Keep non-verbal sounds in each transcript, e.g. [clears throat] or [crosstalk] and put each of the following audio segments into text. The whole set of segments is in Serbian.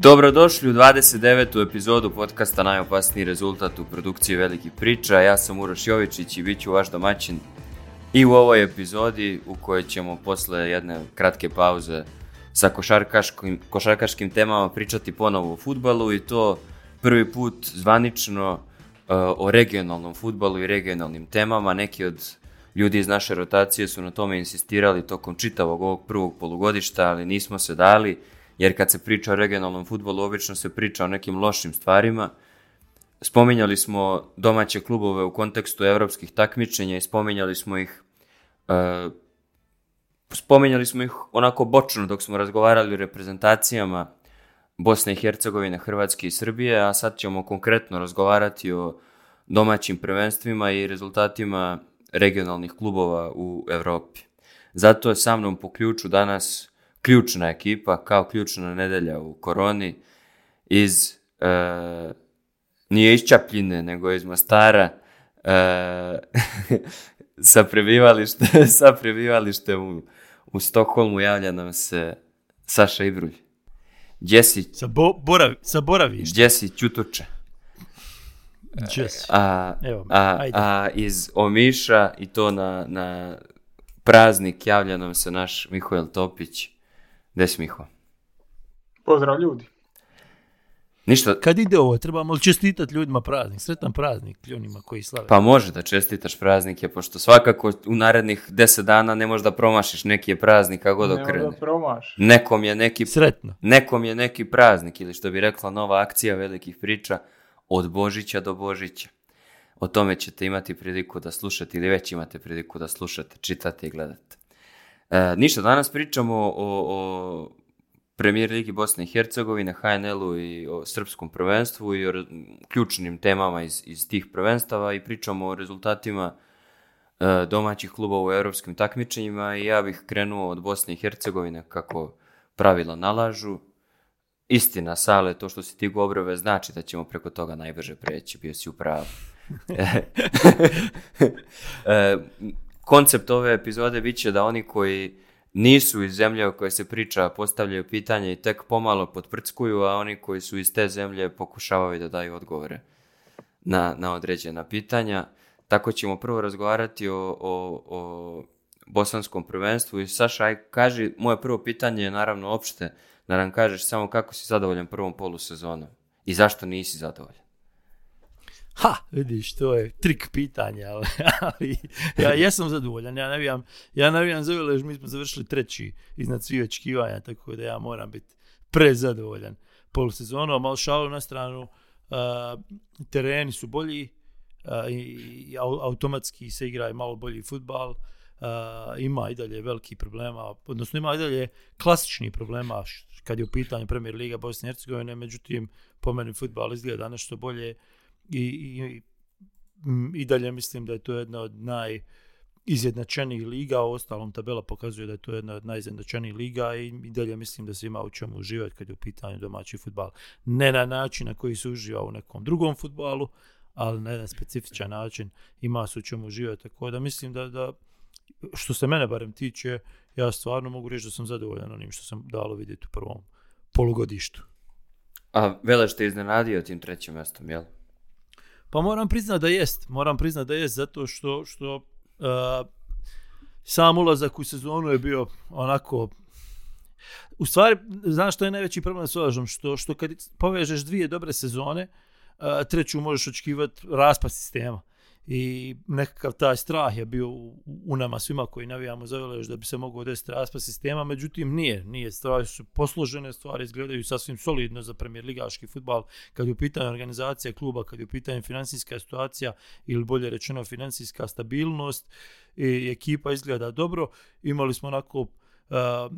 Dobrodošli u 29. epizodu podcasta Najopasniji rezultat u produkciji Velikih priča. Ja sam Uroš Jovičić i bit ću vaš domaćin i u ovoj epizodi u kojoj ćemo posle jedne kratke pauze sa košarkaškim, košarkaškim temama pričati ponovo o futbalu i to prvi put zvanično eh, o regionalnom futbalu i regionalnim temama. Neki od ljudi iz naše rotacije su na tome insistirali tokom čitavog ovog prvog polugodišta, ali nismo se dali jer kad se priča o regionalnom futbolu, obično se priča o nekim lošim stvarima. Spominjali smo domaće klubove u kontekstu europskih takmičenja i spominjali smo ih e, spominjali smo ih onako bočno dok smo razgovarali o reprezentacijama Bosne i Hercegovine, Hrvatske i Srbije, a sad ćemo konkretno razgovarati o domaćim prvenstvima i rezultatima regionalnih klubova u Europi. Zato je sa mnom po ključu danas ključna ekipa, kao ključna nedelja u koroni iz, e, nije iz Čapljine, nego iz Mostara, e, [laughs] sa, prebivalište, [laughs] sa prebivalište u, u Stokholmu javlja nam se Saša Ibrulj. Jesse... Sa, bo, borav, sa A, iz Omiša i to na, na praznik javlja nam se naš Mihoel Topić gdje Pozdrav ljudi. Ništa. Kad ide ovo, trebamo li čestitati ljudima praznik, sretan praznik ljudima koji slave? Pa može da čestitaš praznike, pošto svakako u narednih deset dana ne možeš da promašiš neki praznik kako god okrene. promaš. Nekom je neki, Sretno. nekom je neki praznik ili što bi rekla nova akcija velikih priča od Božića do Božića. O tome ćete imati priliku da slušate ili već imate priliku da slušate, čitate i gledate. E, ništa, danas pričamo o, o premijer Ligi Bosne i Hercegovine, HNL-u i o srpskom prvenstvu i o ključnim temama iz, iz tih prvenstava i pričamo o rezultatima e, domaćih klubova u europskim takmičenjima i ja bih krenuo od Bosne i Hercegovine kako pravila nalažu. Istina, sale, to što se ti govorove znači da ćemo preko toga najbrže preći, bio si u pravu. [laughs] e, [laughs] e koncept ove epizode bit će da oni koji nisu iz zemlje o kojoj se priča postavljaju pitanje i tek pomalo potprckuju, a oni koji su iz te zemlje pokušavaju da daju odgovore na, na određena pitanja. Tako ćemo prvo razgovarati o, o, o bosanskom prvenstvu i Saša, aj kaži, moje prvo pitanje je naravno opšte, da nam kažeš samo kako si zadovoljan prvom polusezonom i zašto nisi zadovoljan ha, vidiš, to je trik pitanja, [laughs] ali ja jesam zadovoljan, ja navijam, ja navijam za mi smo završili treći iznad svih očekivanja, tako da ja moram biti prezadovoljan polusezonom, Malo šalu na stranu, uh, tereni su bolji, uh, i, automatski se igra i malo bolji futbal, Uh, ima i dalje veliki problema, odnosno ima i dalje klasični problema kad je u pitanju Premier Liga Bosne i Hercegovine, međutim po meni futbal izgleda nešto bolje, i, i, i dalje mislim da je to jedna od naj izjednačenijih liga, a ostalom tabela pokazuje da je to jedna od najizjednačenijih liga i, i dalje mislim da se ima u čemu uživati kad je u pitanju domaći futbal. Ne na način na koji se uživa u nekom drugom futbalu, ali na jedan specifičan način ima se u čemu uživati. Tako da mislim da, da, što se mene barem tiče, ja stvarno mogu reći da sam zadovoljan onim što sam dalo vidjeti u prvom polugodištu. A Veleš te iznenadio tim trećim mjestom, jel? Pa moram priznati da jest, moram priznat da jest, zato što, što uh, sam ulazak u sezonu je bio onako u stvari, znaš što je najveći problem s ulažom Što, što kad povežeš dvije dobre sezone, e, treću možeš očekivati raspad sistema i nekakav taj strah je bio u nama svima koji navijamo za još da bi se mogao desiti raspad sistema, međutim nije, nije, stvari su posložene, stvari izgledaju sasvim solidno za premijer ligaški futbal, kad je u pitanju organizacija kluba, kad je u pitanju financijska situacija ili bolje rečeno financijska stabilnost, i ekipa izgleda dobro, imali smo onako Uh,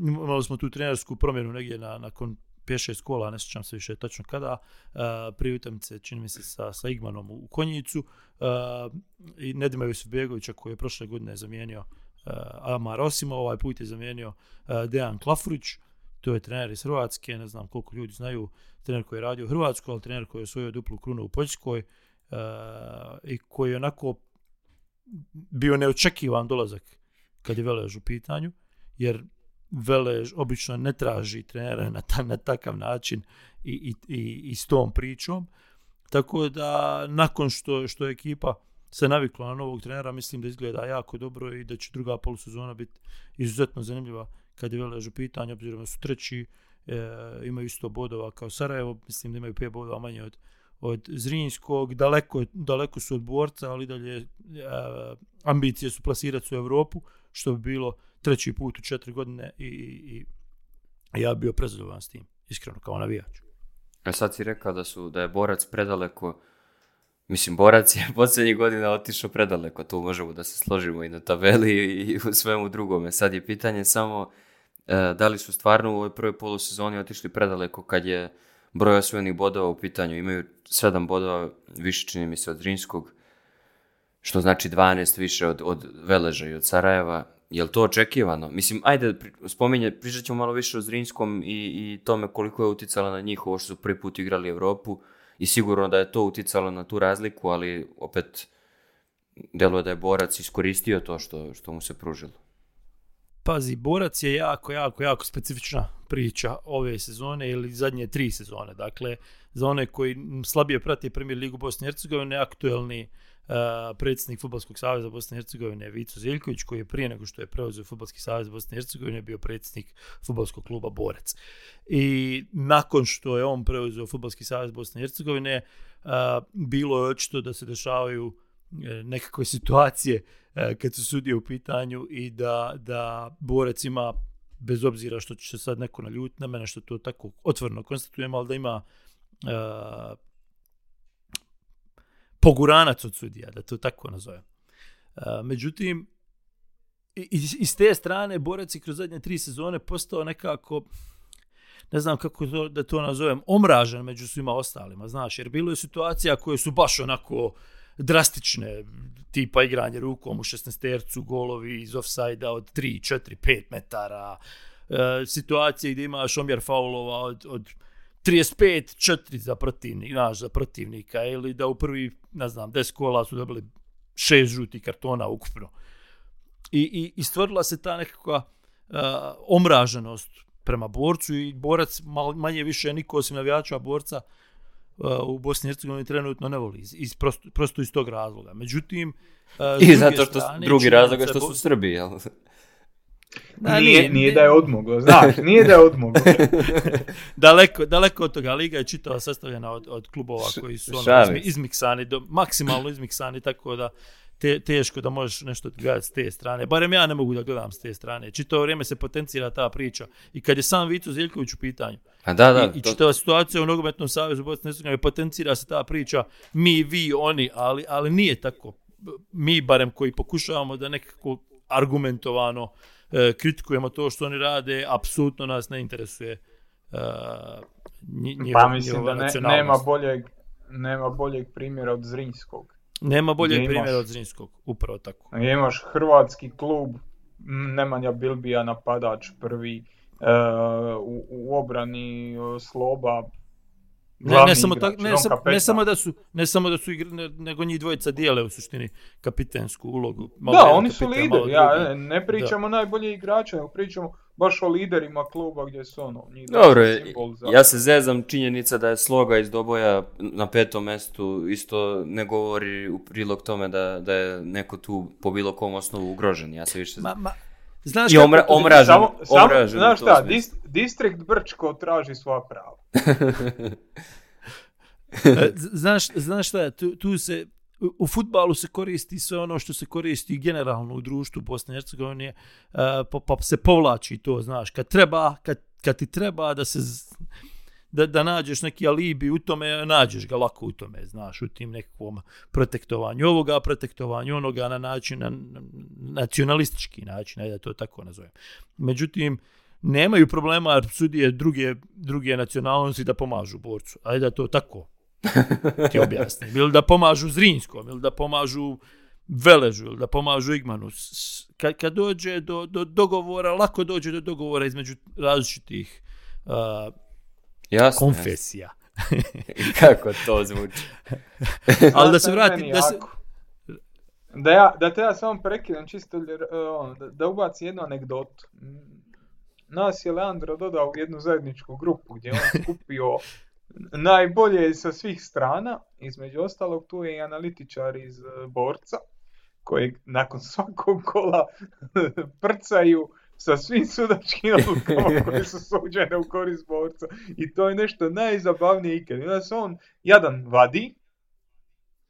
imali smo tu trenersku promjenu negdje na, nakon 5 škola kola, ne sjećam se više točno kada, e, prije čini mi se, sa, sa Igmanom u Konjicu e, i Nedima Jusufbegovića koji je prošle godine zamijenio e, Amar ovaj put je zamijenio Dejan Klafurić, to je trener iz Hrvatske, ne znam koliko ljudi znaju, trener koji je radio u Hrvatskoj, ali trener koji je osvojio duplu krunu u Poljskoj i koji je onako bio neočekivan dolazak kad je Velež u pitanju, jer Velež obično ne traži trenere na, ta, takav način i, i, i, s tom pričom. Tako da nakon što, što je ekipa se navikla na novog trenera, mislim da izgleda jako dobro i da će druga polusezona biti izuzetno zanimljiva kad je Velež u pitanju, obzirom su treći, e, imaju isto bodova kao Sarajevo, mislim da imaju 5 bodova manje od, od Zrinjskog, daleko, daleko su od borca, ali dalje e, ambicije su plasirati u Europu, što bi bilo treći put u četiri godine i, i, i ja bio prezadovan s tim, iskreno, kao navijač. A e, sad si rekao da, su, da je borac predaleko, mislim, borac je [laughs] posljednjih godina otišao predaleko, tu možemo da se složimo i na tabeli i u svemu drugome. Sad je pitanje samo e, da li su stvarno u ovoj prvoj polusezoni otišli predaleko kad je broj osvojenih bodova u pitanju. Imaju sedam bodova više čini mi se od Rinskog, što znači 12 više od, od Veleža i od Sarajeva. Jel to očekivano? Mislim, ajde, spominje, pričat ćemo malo više o Zrinskom i, i tome koliko je uticalo na njih ovo što su prvi put igrali Europu i sigurno da je to uticalo na tu razliku, ali opet deluje da je Borac iskoristio to što, što mu se pružilo. Pazi, Borac je jako, jako, jako specifična priča ove sezone ili zadnje tri sezone. Dakle, za one koji slabije prate premijer Ligu Bosne i Hercegovine, aktuelni E, predsjednik Futbolskog saveza Bosne i Hercegovine Vico Zeljković koji je prije nego što je preuzeo Futbolski savez Bosne i Hercegovine bio predsjednik Futbolskog kluba Borac. I nakon što je on preuzeo Futbolski savez Bosne i Hercegovine e, bilo je očito da se dešavaju e, nekakve situacije kad su sudije u pitanju i da, da Borac ima bez obzira što će se sad neko naljuti na mene što to tako otvorno konstatujem, ali da ima poguranac od sudija, da to tako nazovem. Međutim, iz te strane borac je kroz zadnje tri sezone postao nekako ne znam kako to, da to nazovem, omražen među svima ostalima, znaš, jer bilo je situacija koje su baš onako drastične, tipa igranje rukom u 16 tercu, golovi iz offside od 3, 4, 5 metara, e, situacije gdje imaš omjer faulova od 35-4 za, protivnik, naš, za protivnika ili da u prvi, ne znam, 10 kola su dobili šest žuti kartona ukupno. I, i, i stvorila se ta nekakva e, omraženost prema borcu i borac manje više niko osim navijača borca e, u Bosni i Hercegovini trenutno ne voli, iz, prosto, iz tog razloga. Međutim, e, I zato što drugi razlog je što su Srbi, jel? Da, nije, da je odmoglo, nije da je daleko, daleko od toga, Liga je čitava sastavljena od, od klubova koji su ono, izmiksani, do, maksimalno izmiksani, tako da te, teško da možeš nešto gledati s te strane. Barem ja ne mogu da gledam s te strane. Čitavo vrijeme se potencira ta priča. I kad je sam Vicu Zeljković u pitanju. A da, da, I, čitava situacija u Nogometnom savezu Bosne i potencira se ta priča mi, vi, oni, ali, ali nije tako. Mi barem koji pokušavamo da nekako argumentovano E, kritikujemo to što oni rade, apsolutno nas ne interesuje e, pa njihova, pa mislim da nema boljeg, nema boljeg primjera od Zrinjskog. Nema boljeg primjera od Zrinjskog, upravo tako. Imaš hrvatski klub, Nemanja Bilbija napadač prvi, e, u, obrani Sloba ne, ne, samo, ne, ne samo da su, ne samo da su nego njih dvojica dijele u suštini kapitensku ulogu. da, oni su lideri, ja, e, ne pričamo da. najbolje igrače, nego pričamo baš o liderima kluba gdje su ono. Njih Dobro, za... ja se zezam činjenica da je sloga iz Doboja na petom mestu isto ne govori u prilog tome da, da je neko tu po bilo kom osnovu ugrožen. Ja se više... Znaš I omra, omražen, samo, Znaš šta, distrikt Brčko traži svoja prava. [laughs] E, znaš, znaš šta, tu, tu se u futbalu se koristi sve ono što se koristi generalno u društvu Bosne i Hercegovine, e, pa, se povlači to, znaš, kad treba, kad, kad ti treba da se da, da nađeš neki alibi u tome, nađeš ga lako u tome, znaš, u tim nekakvom protektovanju ovoga, protektovanju onoga na način, na nacionalistički način, ajde da to tako nazovem. Međutim, nemaju problema sudije druge, druge nacionalnosti da pomažu borcu, ajde da to tako ti [laughs] objasnim. Ili da pomažu Zrinskom, ili da pomažu Veležu, ili da pomažu Igmanu. Kad, dođe do, dogovora, lako dođe do dogovora između različitih Jasne, konfesija. [laughs] Kako to zvuči? [laughs] Ali da se vratim. da se... Da, ja, da te ja samo prekidam čisto e, ono, da, da ubaci jednu anegdotu. Mm, nas je Leandro dodao jednu zajedničku grupu gdje on [laughs] kupio najbolje sa svih strana, između ostalog tu je i analitičar iz e, borca kojeg nakon svakog kola prcaju sa svim sudačkim [laughs] odlukama koje su suđene u korist borca. I to je nešto najzabavnije ikad. I onda se on jadan vadi,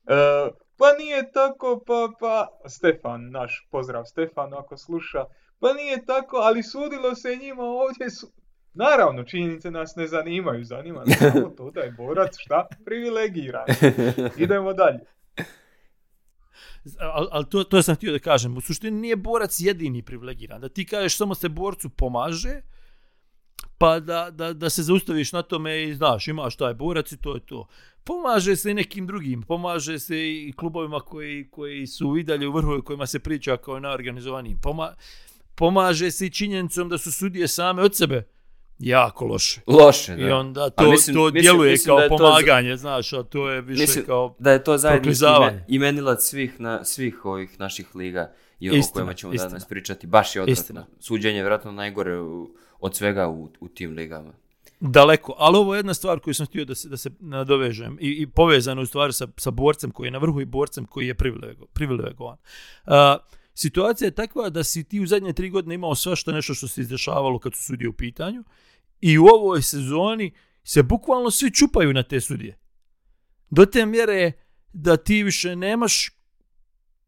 e, pa nije tako, pa, pa, Stefan, naš, pozdrav Stefan ako sluša, pa nije tako, ali sudilo se njima ovdje, su... naravno, činjenice nas ne zanimaju, zanima nas samo to da je borac šta privilegiran. [laughs] Idemo dalje ali al to, to sam htio da kažem, u suštini nije borac jedini privilegiran, da ti kažeš samo se borcu pomaže, pa da, da, da se zaustaviš na tome i znaš, imaš taj borac i to je to. Pomaže se i nekim drugim, pomaže se i klubovima koji, koji su i dalje u vrhu kojima se priča kao najorganizovanijim. Poma, pomaže se i činjenicom da su sudije same od sebe jako loše. Loše, da. I onda to, to djeluje kao pomaganje, znaš, a to je više mislim kao da je to zajednički imenilac svih, na, svih ovih naših liga i o kojima ćemo istina. danas pričati. Baš je odvratno. Suđenje je vjerojatno najgore od svega u, u tim ligama. Daleko, ali ovo je jedna stvar koju sam htio da se, da se nadovežem i, i povezano u stvari sa, sa borcem koji je na vrhu i borcem koji je privilegovan. Uh, situacija je takva da si ti u zadnje tri godine imao svašta nešto što se izdešavalo kad su sudije u pitanju i u ovoj sezoni se bukvalno svi čupaju na te sudije. Do te mjere da ti više nemaš,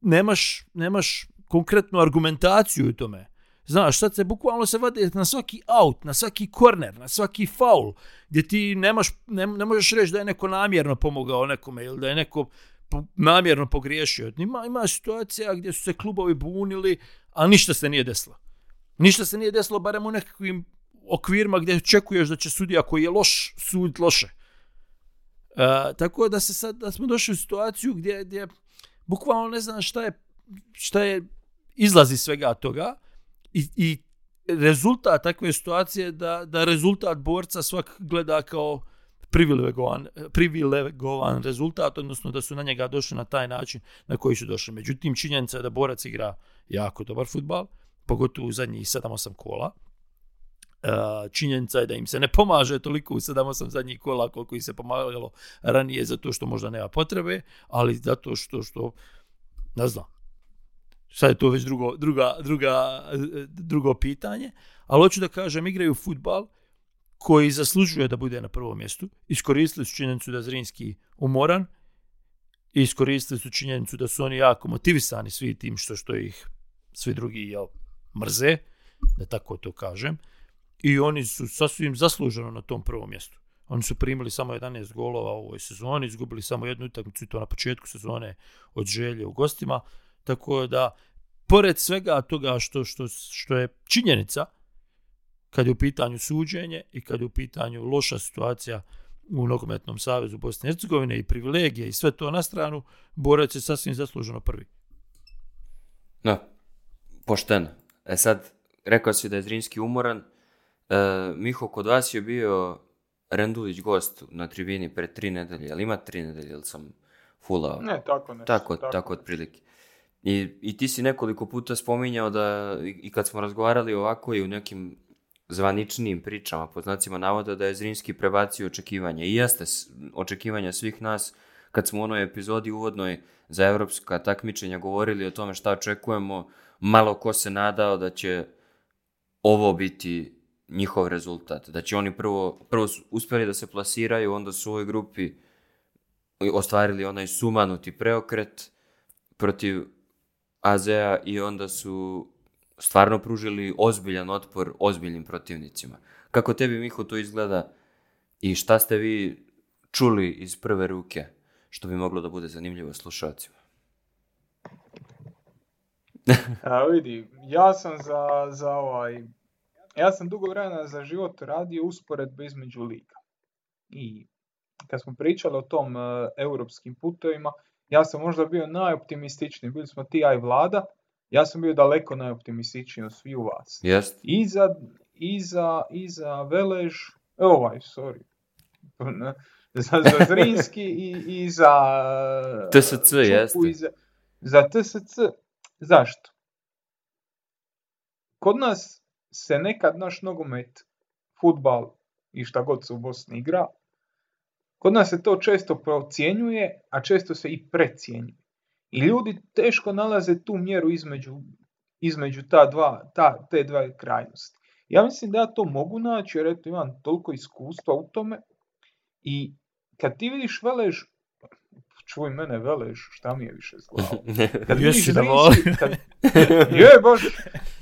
nemaš, nemaš konkretnu argumentaciju u tome. Znaš, sad se bukvalno se vade na svaki out, na svaki korner, na svaki faul, gdje ti nemaš, ne, ne možeš reći da je neko namjerno pomogao nekome ili da je neko namjerno pogriješio. Ima, ima situacija gdje su se klubovi bunili, a ništa se nije desilo. Ništa se nije desilo, barem u nekakvim okvirima gdje očekuješ da će sudija koji je loš, sud loše. E, tako da se sad, da smo došli u situaciju gdje, gdje bukvalno ne znam šta je, šta je izlazi svega toga i, i rezultat takve situacije da, da rezultat borca svak gleda kao privilegovan, privilegovan rezultat, odnosno da su na njega došli na taj način na koji su došli. Međutim, činjenica je da borac igra jako dobar futbal, pogotovo u zadnjih 7-8 kola, e, činjenica je da im se ne pomaže toliko u 7-8 zadnjih kola koliko im se pomagalo ranije zato što možda nema potrebe, ali zato što, što ne znam, sad je to već drugo, druga, druga, drugo pitanje, ali hoću da kažem, igraju futbal koji zaslužuje da bude na prvom mjestu. Iskoristili su činjenicu da je Zrinski umoran iskoristili su činjenicu da su oni jako motivisani svi tim što, što ih svi drugi jel, mrze, da tako to kažem. I oni su sasvim zasluženo na tom prvom mjestu. Oni su primili samo 11 golova u ovoj sezoni, izgubili samo jednu utakmicu i to na početku sezone od želje u gostima. Tako da, pored svega toga što, što, što je činjenica, kad je u pitanju suđenje i kad je u pitanju loša situacija u Nogometnom savezu Bosne i Hercegovine i privilegije i sve to na stranu, borac je sasvim zasluženo prvi. no, pošteno. E sad, rekao si da je Zrinski umoran, e, Miho, kod vas je bio Rendulić gost na tribini pre tri nedelje, ali ima tri nedelje, ili sam fulao? Ne, tako ne. tako, tako otprilike. I, I ti si nekoliko puta spominjao da, i kad smo razgovarali ovako i u nekim zvaničnim pričama, po znacima navoda da je Zrinski prebacio očekivanje. I jeste očekivanja svih nas kad smo u onoj epizodi uvodnoj za evropska takmičenja govorili o tome šta očekujemo, malo ko se nadao da će ovo biti njihov rezultat. Da će oni prvo, prvo uspjeli da se plasiraju, onda su u ovoj grupi ostvarili onaj sumanuti preokret protiv Azea i onda su stvarno pružili ozbiljan otpor ozbiljnim protivnicima. Kako tebi, Miho, to izgleda i šta ste vi čuli iz prve ruke što bi moglo da bude zanimljivo slušalcima? A, [laughs] vidi, ja sam za, za ovaj, ja sam dugo vremena za život radio usporedbe između liga. I kad smo pričali o tom e, europskim putovima, ja sam možda bio najoptimističniji, bili smo ti i vlada, ja sam bio daleko najoptimističniji od svih vas. I, za, i, za, za Velež, e, ovaj, sorry, [laughs] za, za Zrinski i, i za [laughs] TSC, za, TSC. Zašto? Kod nas se nekad naš nogomet, futbal i šta god se u Bosni igra, kod nas se to često procjenjuje, a često se i precjenjuje. I ljudi teško nalaze tu mjeru između, između ta dva, ta, te dva krajnosti. Ja mislim da ja to mogu naći jer eto imam toliko iskustva u tome i kad ti vidiš velež, čuj mene velež, šta mi je više s [laughs] Kad vidiš da Zrinski, kad, [laughs]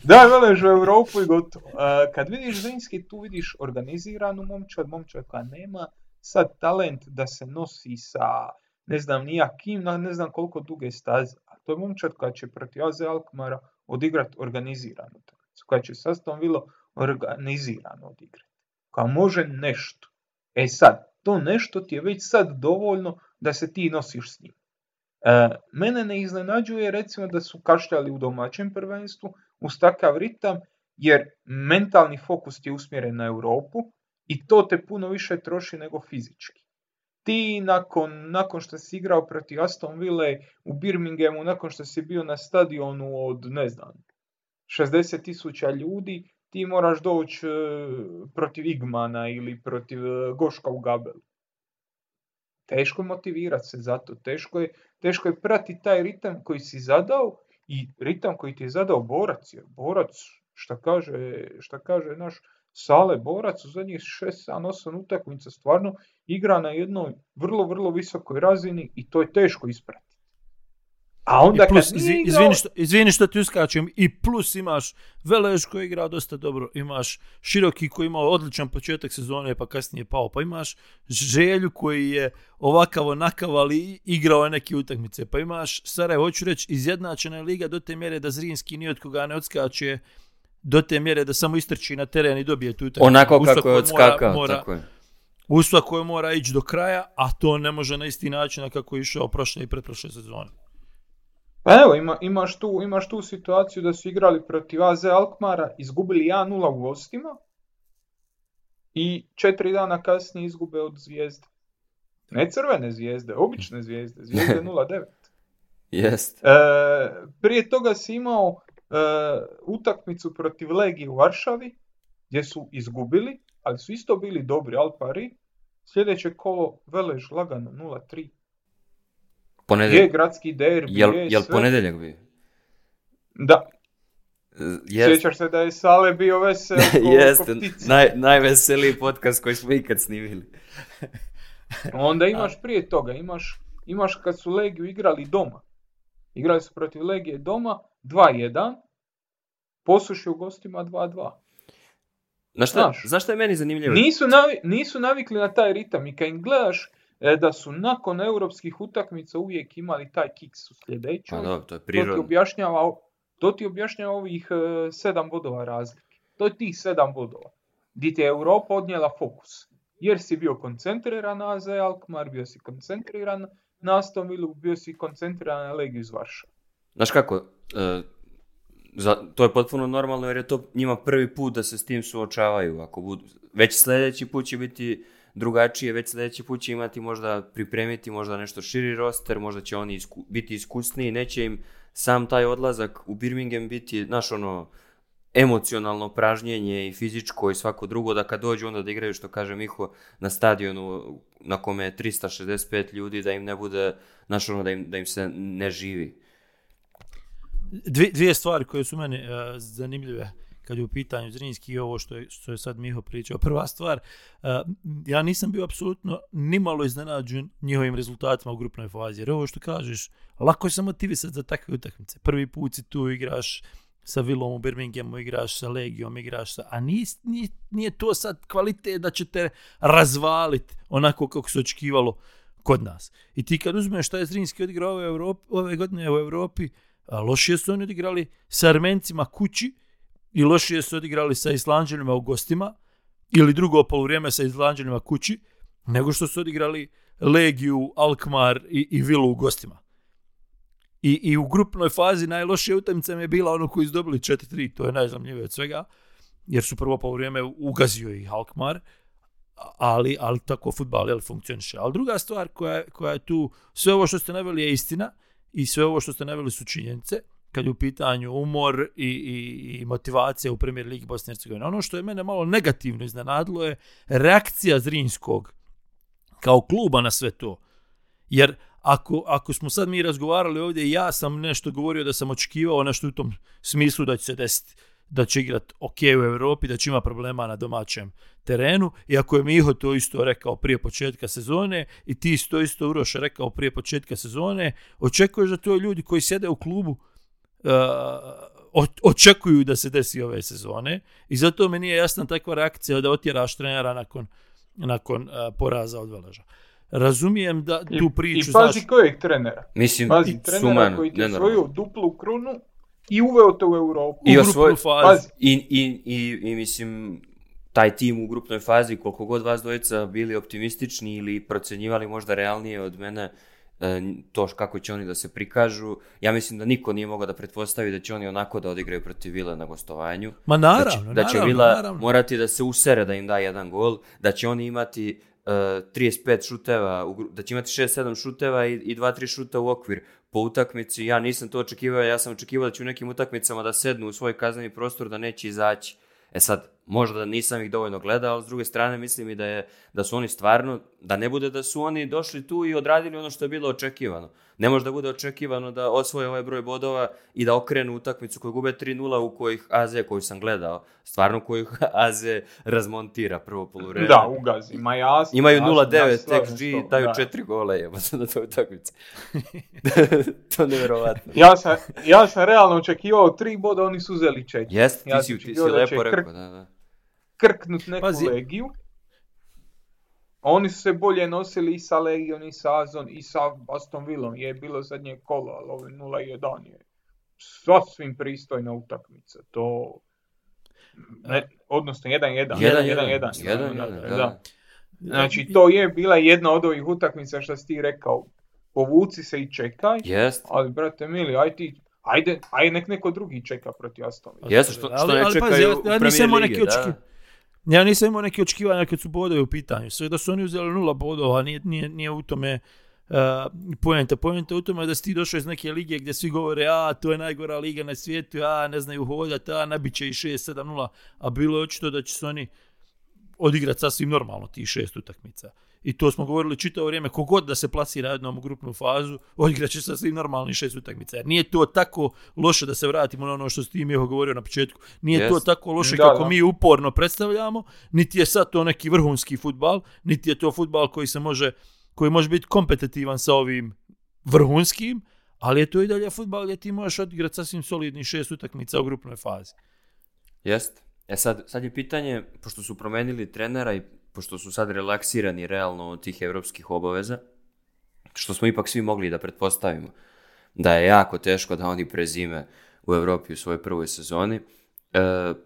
je velež u Europu i gotovo. kad vidiš Zrinski, tu vidiš organiziranu momčad, momčad koja nema sad talent da se nosi sa ne znam nija kim, ne znam koliko duge staze. A to je momčad koja će protiv Aze Alkmara odigrati organiziranu utakmicu, koja će sastavom bilo organizirano odigrati, koja može nešto. E sad, to nešto ti je već sad dovoljno da se ti nosiš s njim. E, mene ne iznenađuje recimo da su kašljali u domaćem prvenstvu uz takav ritam, jer mentalni fokus ti je usmjeren na Europu i to te puno više troši nego fizički ti nakon, što si igrao protiv Aston Ville u Birminghamu, nakon što si bio na stadionu od, ne znam, 60 tisuća ljudi, ti moraš doći e, protiv Igmana ili protiv e, Goška u Gabelu. Teško je motivirati se za to, teško je, teško je prati taj ritam koji si zadao i ritam koji ti je zadao borac. Jer borac, što kaže, kaže naš Sale Borac u zadnjih šest, 7 8 utakmica stvarno igra na jednoj vrlo, vrlo visokoj razini i to je teško ispratiti. A onda kad igrao... izvini, što, ti uskačem, i plus imaš Velež koji igra dosta dobro, imaš Široki koji imao odličan početak sezone pa kasnije pao, pa imaš Želju koji je ovakav onakav, ali igrao je neke utakmice, pa imaš Sarajevo, hoću reći, izjednačena je liga do te mjere da Zrinski ni od koga ne odskače, do te mjere da samo istrči na teren i dobije tu utakmicu. Onako kako je odskakao, mora, tako je. koje mora ići do kraja, a to ne može na isti način kako je išao prošle i pretprošle sezone. Pa evo, ima, imaš, tu, imaš tu situaciju da su igrali protiv AZ Alkmara, izgubili 1-0 u gostima i četiri dana kasnije izgube od zvijezde. Ne crvene zvijezde, obične zvijezde, zvijezde 0-9. [laughs] Jest. E, prije toga si imao E, utakmicu protiv Legije u Varšavi, gdje su izgubili, ali su isto bili dobri Alpari. Sljedeće kolo Velež lagano 0-3. Ponedjeljak. Je gradski derbi, je jel sve. bio? Da. Yes. E, Sjećaš se da je Sale bio vesel [laughs] naj, najveseliji podcast koji smo ikad snimili. [laughs] Onda imaš prije toga, imaš, imaš kad su Legiju igrali doma. Igrali su protiv Legije doma, 2-1, posuši u gostima 2-2. Znaš, zašto je meni zanimljivo? Nisu, nisu navikli na taj ritam i kad im gledaš e, da su nakon europskih utakmica uvijek imali taj kiks u sljedeću, pa, to, to ti objašnjava, to ti objašnjava ovih e, sedam bodova razlike. To je tih sedam bodova. gdje ti je Europa odnijela fokus. Jer si bio koncentriran na Alkmar, bio si koncentriran na Aston Villa, bio si koncentriran na Legiju iz Varšava. Znaš kako, e, za, to je potpuno normalno jer je to njima prvi put da se s tim suočavaju. Ako budu, već sljedeći put će biti drugačije, već sljedeći put će imati možda pripremiti možda nešto širi roster, možda će oni isku, biti iskusniji, neće im sam taj odlazak u Birmingham biti, naš ono, emocionalno pražnjenje i fizičko i svako drugo, da kad dođu onda da igraju, što kaže Miho, na stadionu na kome je 365 ljudi, da im ne bude, znaš ono, da im, da im se ne živi dvije, dvije stvari koje su meni e, zanimljive kad je u pitanju Zrinski i ovo što je, što je sad Miho pričao. Prva stvar, e, ja nisam bio apsolutno ni malo iznenađen njihovim rezultatima u grupnoj fazi, jer ovo što kažeš, lako je se motivisati za takve utakmice. Prvi put si tu igraš sa Vilom u Birminghamu, igraš sa Legijom, igraš sa... A nije, nije, to sad kvalitet da će te razvaliti onako kako se očekivalo kod nas. I ti kad uzmeš šta je Zrinski odigrao ove, Evropi, ove godine u Europi, lošije su oni odigrali sa Armencima kući i lošije su odigrali sa Islanđanima u gostima ili drugo poluvrijeme sa Islanđanima kući nego što su odigrali Legiju, Alkmar i, i Vilu u gostima. I, I u grupnoj fazi najlošija utamica mi je bila ono koji su dobili 4-3, to je najzamljivije od svega, jer su prvo po ugazio i Alkmar, ali, ali tako futbal jel, funkcioniše. Ali druga stvar koja, koja je tu, sve ovo što ste naveli je istina, i sve ovo što ste naveli su činjenice kad je u pitanju umor i, i, i motivacija u premijer ligi Bosne i Hercegovine. Ono što je mene malo negativno iznenadilo je reakcija Zrinskog kao kluba na sve to. Jer ako, ako smo sad mi razgovarali ovdje, ja sam nešto govorio da sam očekivao nešto u tom smislu da će se desiti da će igrati ok u Europi, da će ima problema na domaćem terenu. i ako je Miho to isto rekao prije početka sezone i ti isto isto Uroš rekao prije početka sezone, očekuješ da to ljudi koji sjede u klubu uh, očekuju da se desi ove sezone i zato mi nije jasna takva reakcija da otjeraš trenera nakon, nakon eh, poraza od Veleža. Razumijem da tu priču... I, i pazi znaš... kojeg trenera. Mislim, pazi koji ti svoju duplu krunu i uveo to u Europu. I, u fazi. I, i, i, mislim, taj tim u grupnoj fazi, koliko god vas dvojica bili optimistični ili procenjivali možda realnije od mene, e, to kako će oni da se prikažu. Ja mislim da niko nije mogao da pretpostavi da će oni onako da odigraju protiv Vila na gostovanju. Ma naravno, Da će, da će Vila morati da se usere da im da jedan gol, da će oni imati 35 e, šuteva, da će imati 6-7 šuteva i, i 2-3 šuta u okvir po utakmici. Ja nisam to očekivao, ja sam očekivao da će u nekim utakmicama da sednu u svoj kazneni prostor, da neće izaći. E sad, možda nisam ih dovoljno gledao, ali s druge strane mislim i da, je, da su oni stvarno, da ne bude da su oni došli tu i odradili ono što je bilo očekivano. Ne može da bude očekivano da osvoje ovaj broj bodova i da okrenu utakmicu koju gube 3-0 u kojih AZ koju sam gledao, stvarno koju [laughs] AZ razmontira prvo polovreme. Da, ugazi. Imaju 0-9 tek G, daju da. četiri gole na toj utakmici. [laughs] to je nevjerovatno. ja, sam, ja sam realno očekivao tri boda, oni su uzeli četiri. Jeste, ti ja ti si lepo rekao, da, da krknut neku Pazi. legiju. Oni su se bolje nosili i sa Legion, i sa Azon, i sa Aston Villom. Je bilo zadnje kolo, ali ovo je 0-1 je sasvim pristojna utakmica. To... Ne, e. odnosno 1-1. 1-1. E. Znači, to je bila jedna od ovih utakmica što si ti rekao. Povuci se i čekaj. Jest. Ali, brate mili, aj ti Ajde, aj nek neko drugi čeka protiv Aston Villa. Jeste, što, što ali, ne čekaju ali, pazi, ja, Ligi, neki ja nisam imao neke očekivanja kad su bodovi u pitanju. Sve da su oni uzeli nula bodova, nije, nije, nije u tome uh, e, pojenta. Pojenta u tome da si ti došao iz neke lige gdje svi govore a to je najgora liga na svijetu, a ne znaju hodati, a nabit će i 6-7-0. A bilo je očito da će se oni odigrati sasvim normalno ti šest utakmica i to smo govorili čitavo vrijeme, kogod da se plasira jednom u grupnu fazu, odigraće sa svim normalni šest utakmica. Jer nije to tako loše da se vratimo na ono što s im je govorio na početku. Nije to tako loše kako mi uporno predstavljamo, niti je sad to neki vrhunski futbal, niti je to futbal koji se može koji može biti kompetitivan sa ovim vrhunskim, ali je to i dalje futbal gdje ti možeš odigrati sasvim solidnih šest utakmica u grupnoj fazi. Jeste. E sad, sad je pitanje, pošto su promenili trenera i pošto su sad relaksirani realno od tih europskih obaveza, što smo ipak svi mogli da pretpostavimo da je jako teško da oni prezime u Evropi u svojoj prvoj sezoni, e,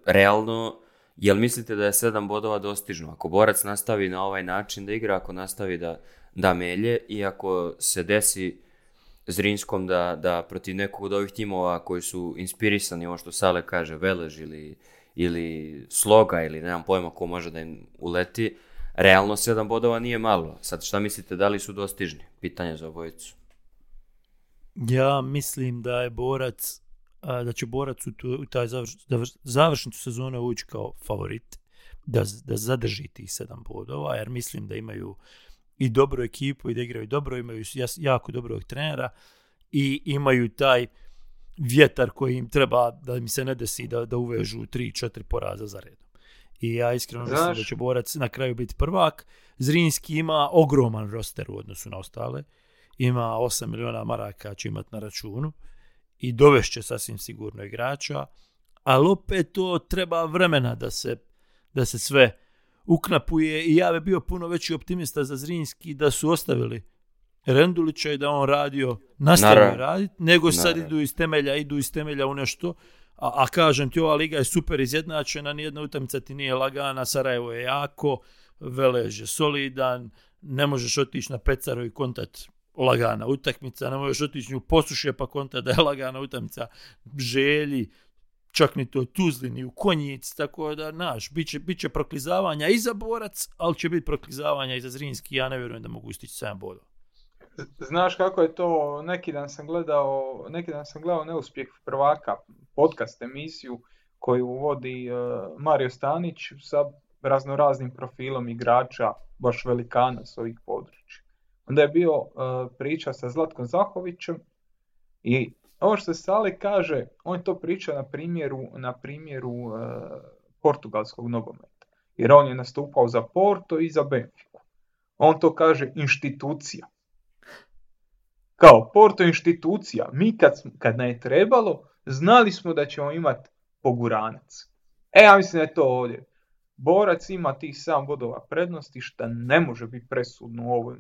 realno, jel mislite da je sedam bodova dostižno? Ako borac nastavi na ovaj način da igra, ako nastavi da, da melje i ako se desi Zrinskom da, da protiv nekog od ovih timova koji su inspirisani, ovo što Sale kaže, Velež ili ili sloga ili nemam pojma ko može da im uleti, realno 7 bodova nije malo. Sad šta mislite, da li su dostižni? Pitanje za obojicu. Ja mislim da je borac da će borac u, tu, taj završnicu sezone ući kao favorit, da, da zadrži tih sedam bodova, jer mislim da imaju i dobru ekipu i da igraju dobro, imaju jako dobrog trenera i imaju taj vjetar koji im treba da mi se ne desi da, da uvežu 3-4 poraza za redom. I ja iskreno mislim da će Borac na kraju biti prvak. Zrinski ima ogroman roster u odnosu na ostale. Ima 8 miliona maraka će imat na računu i dovešće sasvim sigurno igrača, ali opet to treba vremena da se, da se sve uknapuje i ja bi bio puno veći optimista za Zrinski da su ostavili Rendulića i da on radio, nastavio raditi, nego sad idu iz temelja, idu iz temelja u nešto. A, a kažem ti, ova liga je super izjednačena, nijedna utamica ti nije lagana, Sarajevo je jako, Velež je solidan, ne možeš otići na pecaro i kontat lagana utakmica, ne možeš otići u posušje pa konta da je lagana utakmica želji, čak ni to Tuzli, ni u Konjic, tako da, naš, bit će, proklizavanja i za Borac, ali će biti proklizavanja i za Zrinski, ja ne vjerujem da mogu istići 7 bodova. Znaš kako je to, neki dan sam gledao, neki dan sam gledao Neuspjeh prvaka, podcast emisiju koju vodi e, Mario Stanić sa razno raznim profilom igrača, baš velikana s ovih područja. Onda je bio e, priča sa Zlatkom Zahovićem i ovo što sali kaže, on to priča na primjeru, na primjeru e, portugalskog nogometa. Jer on je nastupao za Porto i za Benfica. On to kaže institucija kao Porto institucija, mi kad, kad je trebalo, znali smo da ćemo imati poguranac. E, ja mislim da je to ovdje. Borac ima tih 7 bodova prednosti, što ne može biti presudno u ovom,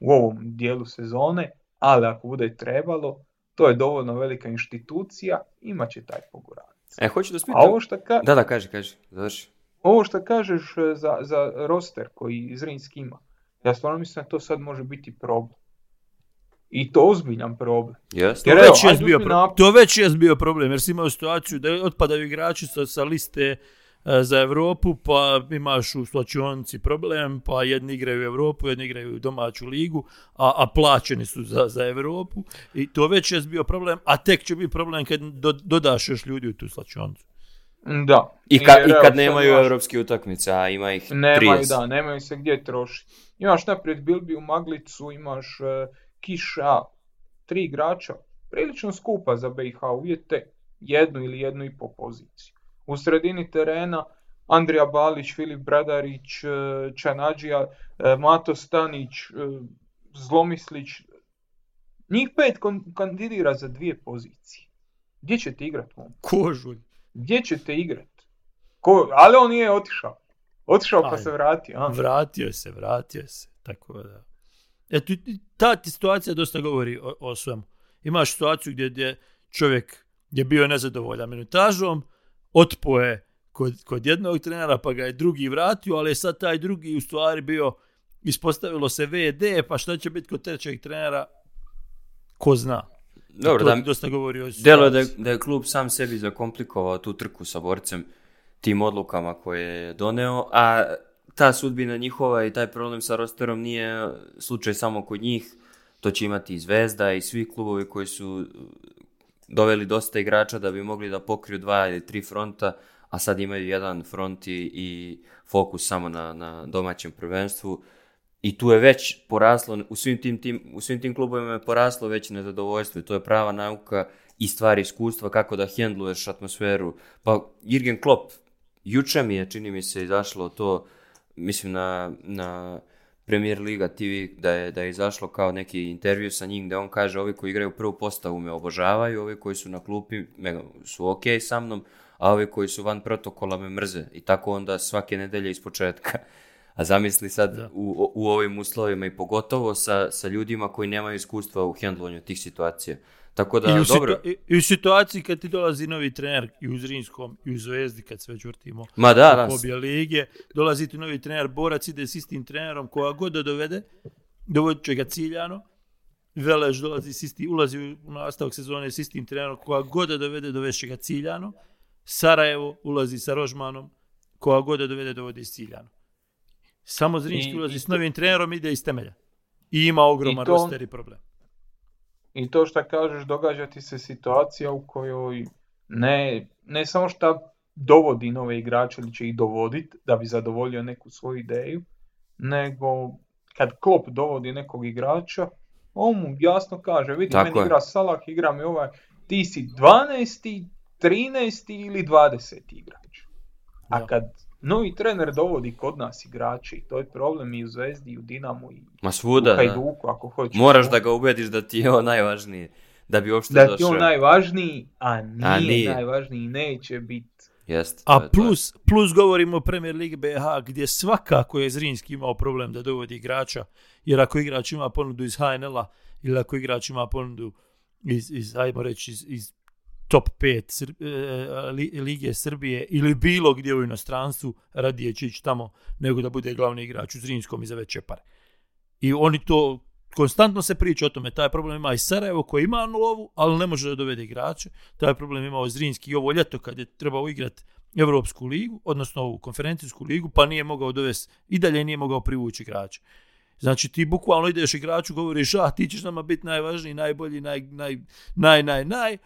u ovom dijelu sezone, ali ako bude trebalo, to je dovoljno velika institucija, imat će taj poguranac. E, hoću da smijem... ovo što ka... Da, da, kaže, kaže. završi. Ovo što kažeš e, za, za roster koji Zrinski ima, ja stvarno mislim da to sad može biti problem. I to ozbiljan problem. Yes. to, već evo, bio pro... to već je bio problem, jer si imao situaciju da otpadaju igrači sa, sa liste e, za Europu, pa imaš u slačionici problem, pa jedni igraju Europu, jedni igraju domaću ligu, a, a plaćeni su za, za Europu i to već je bio problem, a tek će biti problem kad dodaš još ljudi u tu slačionicu. Da. I, i kad nemaju europskih evropske utakmice, a ima ih 30. Nemaju, da, nemaju se gdje trošiti. Imaš naprijed u Maglicu, imaš e, Kiša, tri igrača, prilično skupa za BiH uvjete, jednu ili jednu i po poziciju. U sredini terena Andrija Balić, Filip Bradarić, e, čanadžija e, Mato Stanić, e, Zlomislić. Njih pet kandidira za dvije pozicije. Gdje ćete igrat? Kožulj. Gdje ćete igrat? Ko... Ali on nije otišao. Otišao pa se vratio. A? Vratio se, vratio se. Tako da. Eto, ta situacija dosta govori o, o svemu. Imaš situaciju gdje, gdje čovjek je bio nezadovoljan minutažom, otpo kod, kod jednog trenera, pa ga je drugi vratio, ali je sad taj drugi u stvari bio, ispostavilo se VD, pa šta će biti kod trećeg trenera, ko zna. E, Dobro, da, dosta govori o delo da, da je klub sam sebi zakomplikovao tu trku sa borcem tim odlukama koje je doneo, a ta sudbina njihova i taj problem sa rosterom nije slučaj samo kod njih. To će imati i Zvezda i svi klubovi koji su uh, doveli dosta igrača da bi mogli da pokriju dva ili tri fronta, a sad imaju jedan front i, fokus samo na, na domaćem prvenstvu. I tu je već poraslo, u svim tim, tim, u svim tim klubovima je poraslo već nezadovoljstvo i to je prava nauka i stvar iskustva kako da hendluješ atmosferu. Pa Jürgen Klopp, juče mi je, čini mi se, izašlo to mislim na, na Premier Liga TV da je, da je izašlo kao neki intervju sa njim da on kaže ovi koji igraju prvu postavu me obožavaju, ovi koji su na klupi me, su ok sa mnom, a ovi koji su van protokola me mrze i tako onda svake nedelje ispočetka. [laughs] A zamisli sad u, u ovim uslovima i pogotovo sa, sa ljudima koji nemaju iskustva u hendlovanju tih situacija. Tako da, I u, dobro. i, situaciji kad ti dolazi novi trener i u Zrinskom i u Zvezdi kad se već vrtimo Ma da, u obje lige, dolazi ti novi trener, borac ide s istim trenerom koja god da dovede, dovodit će ga ciljano, Velež dolazi s isti, ulazi u nastavak sezone s istim trenerom, koja god da dovede, će ga ciljano. Sarajevo ulazi sa Rožmanom, koja god da dovede, dovodi s ciljano. Samo Zrinski ulazi s novim trenerom, ide iz temelja. I ima ogroman i roster i problem. I to što kažeš, događa ti se situacija u kojoj ne, ne samo što dovodi nove igrače ili će ih dovoditi da bi zadovoljio neku svoju ideju, nego kad Klop dovodi nekog igrača, on mu jasno kaže, vidi, meni je. igra Salah, igra mi ovaj, ti si 12, 13 ili 20 igrač. A kad Novi trener dovodi kod nas igrači, to je problem i u Zvezdi, i u Dinamu, i Ma svuda, u Hajduku, ako hoćeš. Moraš da ga ubediš da ti je on najvažniji, da bi uopšte došao. Da ti je on najvažniji, a nije, a nije. najvažniji, neće biti. a plus, plus govorimo o Premier League BH gdje svakako je Zrinski imao problem da dovodi igrača, jer ako igrač ima ponudu iz HNL-a ili ako igrač ima ponudu iz, iz ajmo reći, iz, iz top 5 e, e, Lige Srbije ili bilo gdje u inostranstvu radije će ići tamo nego da bude glavni igrač u Zrinskom i za veće pare. I oni to, konstantno se priča o tome, taj problem ima i Sarajevo koji ima novu, ali ne može da dovede igrače, taj problem imao ovaj Zrinski i ovo ljeto kad je trebao igrati Evropsku ligu, odnosno ovu konferencijsku ligu, pa nije mogao dovesti, i dalje nije mogao privući igrače. Znači ti bukvalno ideš igraču, govoriš, a ti ćeš nama biti najvažniji, najbolji, naj, naj, naj, naj, naj,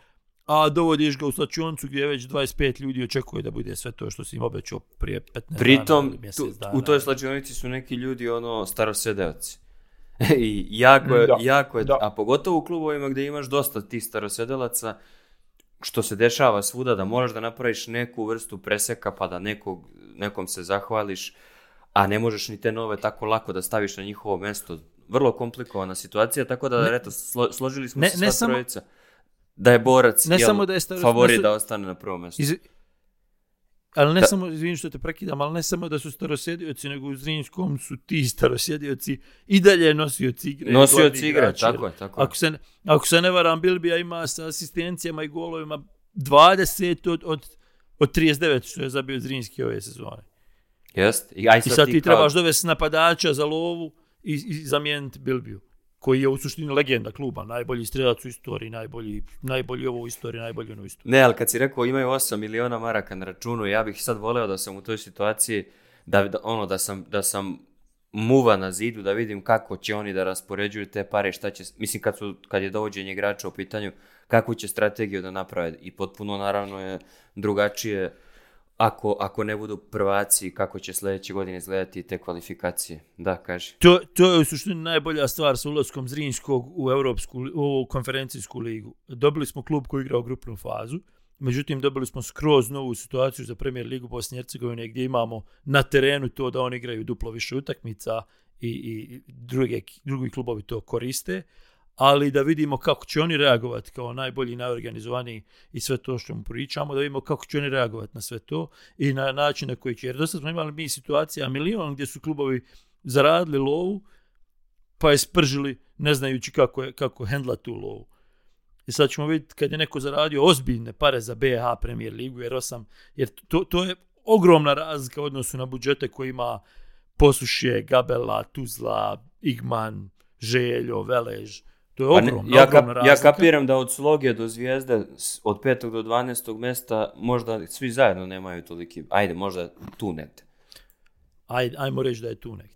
a dovodiš ga u slačionicu gdje već 25 ljudi očekuje da bude sve to što si im obećao prije 15 dana, u toj slačionici su neki ljudi ono starosedeoci. [laughs] I jako je, jako je a pogotovo u klubovima gdje imaš dosta tih starosedelaca, što se dešava svuda, da moraš da napraviš neku vrstu preseka pa da nekog, nekom se zahvališ, a ne možeš ni te nove tako lako da staviš na njihovo mesto. Vrlo komplikovana situacija, tako da, ne, eto, složili smo ne, se sva trojica da je borac ne samo da je favorit da ostane na prvom mjestu. Iz... Ali ne samo, izvinim što te prekidam, ali ne samo da su starosjedioci, nego u Zrinskom su ti starosjedioci i dalje nosioci igre. Nosioci igre, tako je, tako je. Ako se, ako se ne varam, Bilbija ima sa asistencijama i golovima 20 od, od, od 39 što je zabio Zrinski ove sezone. Jest. I, aj sad ti, trebaš dovesti napadača za lovu i, i zamijeniti Bilbiju koji je u suštini legenda kluba, najbolji strelac u istoriji, najbolji, najbolji ovo u istoriji, najbolji ono u istoriji. Ne, ali kad si rekao imaju 8 miliona maraka na računu, ja bih sad voleo da sam u toj situaciji, da, ono, da sam, da sam muva na zidu, da vidim kako će oni da raspoređuju te pare, šta će, mislim kad, su, kad je dovođenje igrača u pitanju, kakvu će strategiju da naprave i potpuno naravno je drugačije ako, ako ne budu prvaci, kako će sljedeće godine izgledati te kvalifikacije? Da, kaže. To, to je u suštini najbolja stvar sa ulaskom Zrinjskog u Europsku u konferencijsku ligu. Dobili smo klub koji u grupnu fazu, međutim dobili smo skroz novu situaciju za premijer ligu Bosne i Hercegovine gdje imamo na terenu to da oni igraju duplo više utakmica i, i drugi klubovi to koriste, ali da vidimo kako će oni reagovati kao najbolji, najorganizovaniji i sve to što mu pričamo, da vidimo kako će oni reagovati na sve to i na način na koji će. Jer dosta smo imali mi situacija milion gdje su klubovi zaradili lovu, pa je spržili ne znajući kako, je, kako hendla tu lovu. I sad ćemo vidjeti kad je neko zaradio ozbiljne pare za BH Premier Ligu, jer, osam, jer to, to je ogromna razlika u odnosu na budžete koji ima Posušje, Gabela, Tuzla, Igman, Željo, Velež, to je ogromno. pa ja, ja kapiram da od sloge do zvijezde, od petog do 12. mjesta, možda svi zajedno nemaju toliki, ajde, možda tu negde. Ajde, ajmo reći da je tu negdje.